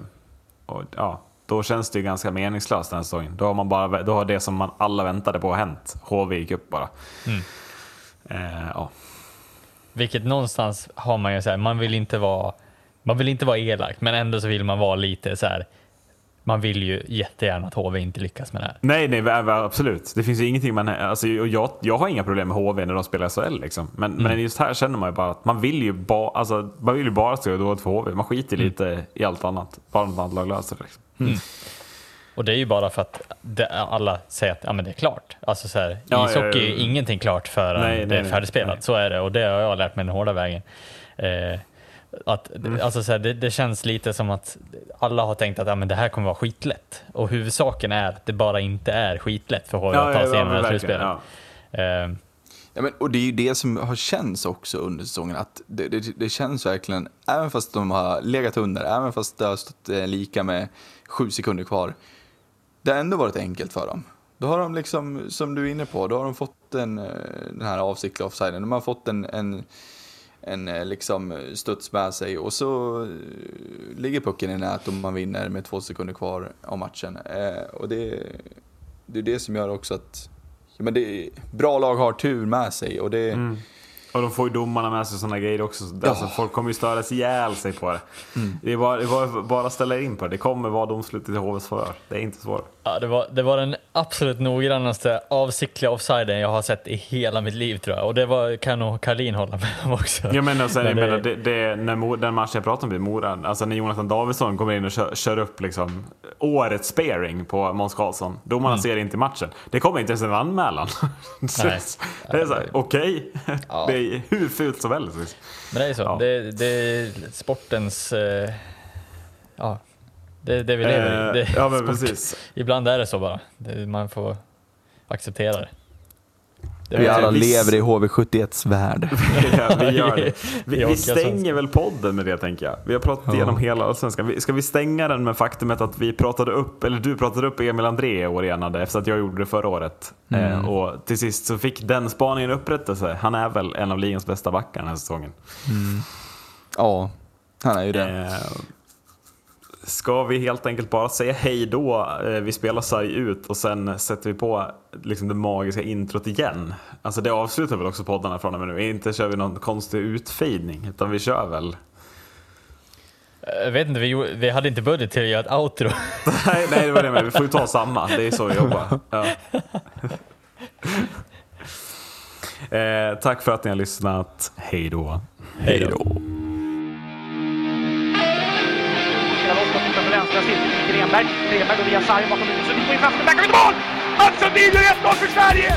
och, ja, då känns det ju ganska meningslöst den här säsongen. Då har, man bara, då har det som man alla väntade på hänt. HV gick upp bara. Mm. Eh, ja. Vilket någonstans har man ju så här, man vill inte vara, man vill inte vara elak, men ändå så vill man vara lite så här. Man vill ju jättegärna att HV inte lyckas med det här. Nej, nej, absolut. Det finns ju ingenting man... Alltså, och jag, jag har inga problem med HV när de spelar SHL. Liksom. Men, Mm. men just här känner man ju bara att man vill ju, ba, alltså, man vill ju bara stå dåligt för HV. Man skiter Mm. lite i allt annat. Bara något annat lag löser det. Liksom. Och det är ju bara för att det, alla säger att ja, men det är klart. Alltså så här, Ja, ishockey ja, ja. är ingenting klart förrän Nej, det nej, är nej, färdigspelat. nej. Så är det och det har jag lärt mig den hårda vägen. Eh, att, Mm. alltså så här, det, det känns lite som att alla har tänkt att ja, men det här kommer vara skitlätt. Och huvudsaken är att det bara inte är skitlätt för HV att ta sig igenom det här slutspelet. ja. Eh, Ja, men, och det är ju det som har känts också under säsongen. Att det, det, det känns verkligen, även fast de har legat under, även fast det har stått eh, lika med sju sekunder kvar. Det har ändå varit enkelt för dem. Då har de liksom, som du är inne på, då har de fått en, eh, den här avsiktliga offsiden. De har fått en, en, en eh, liksom studs med sig och så eh, ligger pucken i nät och man vinner med två sekunder kvar av matchen. Eh, och det, det är det som gör också att ja, men det är, bra lag har tur med sig och det, Mm. Och de får ju domarna med sig sådana grejer också. Alltså, folk kommer ju störas ihjäl sig på det. Mm. Det är bara, det är bara, bara att ställa in på det. Det kommer vara domslutet i HVs förhör. Det är inte svårt. Ja, det, var, det var den absolut noggrannaste avsiktliga offsiden jag har sett i hela mitt liv tror jag. Och det var, kan nog Karlin hålla med om också. Jag menar, sen, Men det- menar det, det, när den matchen jag pratade om i Mora, alltså när Jonathan Davidsson kommer in och kör, kör upp liksom, årets sparing på Måns Karlsson. Domarna ser inte matchen. Det kommer inte ens en anmälan. Så Nej. det är såhär, okej. Ja. Det är hur fult som helst. Men det är så. Ja. Det, det är sportens... Eh, ja, det är det vi lever i. Det Eh, ja men sport. precis. Ibland är det så bara. Det, man får acceptera det. det vi Eh, alla viss- lever i HV71s värld. Ja, vi gör det. Vi, vi stänger väl podden med det tänker jag. Vi har pratat Ja. igenom hela allsvenskan. Vi- Ska vi stänga den med faktumet att vi pratade upp, eller du pratade upp Emil André i år igen efter att jag gjorde det förra året. Eh, och till sist så fick den spaningen upprättelse. Han är väl en av ligans bästa backar den här säsongen. Ja, Han är ju det. Eh, ska vi helt enkelt bara säga hej då? Eh, vi spelar sarg ut och sen sätter vi på liksom det magiska introt igen. Alltså det avslutar väl också poddarna från och med nu. Inte kör vi någon konstig utfejdning utan vi kör väl. Jag vet inte, vi, vi hade inte budget till att göra ett outro. nej, nej, det var det med. Vi får ju ta samma. Det är så vi jobbar. Ja. eh, tack för att ni har lyssnat. Hej då. Hej då. På foten. Grenberg. Grenberg går via sargen bakom huvudet. Sundin får in framför. Backar ut mål! Mats Sundin gör 1-0 för Sverige!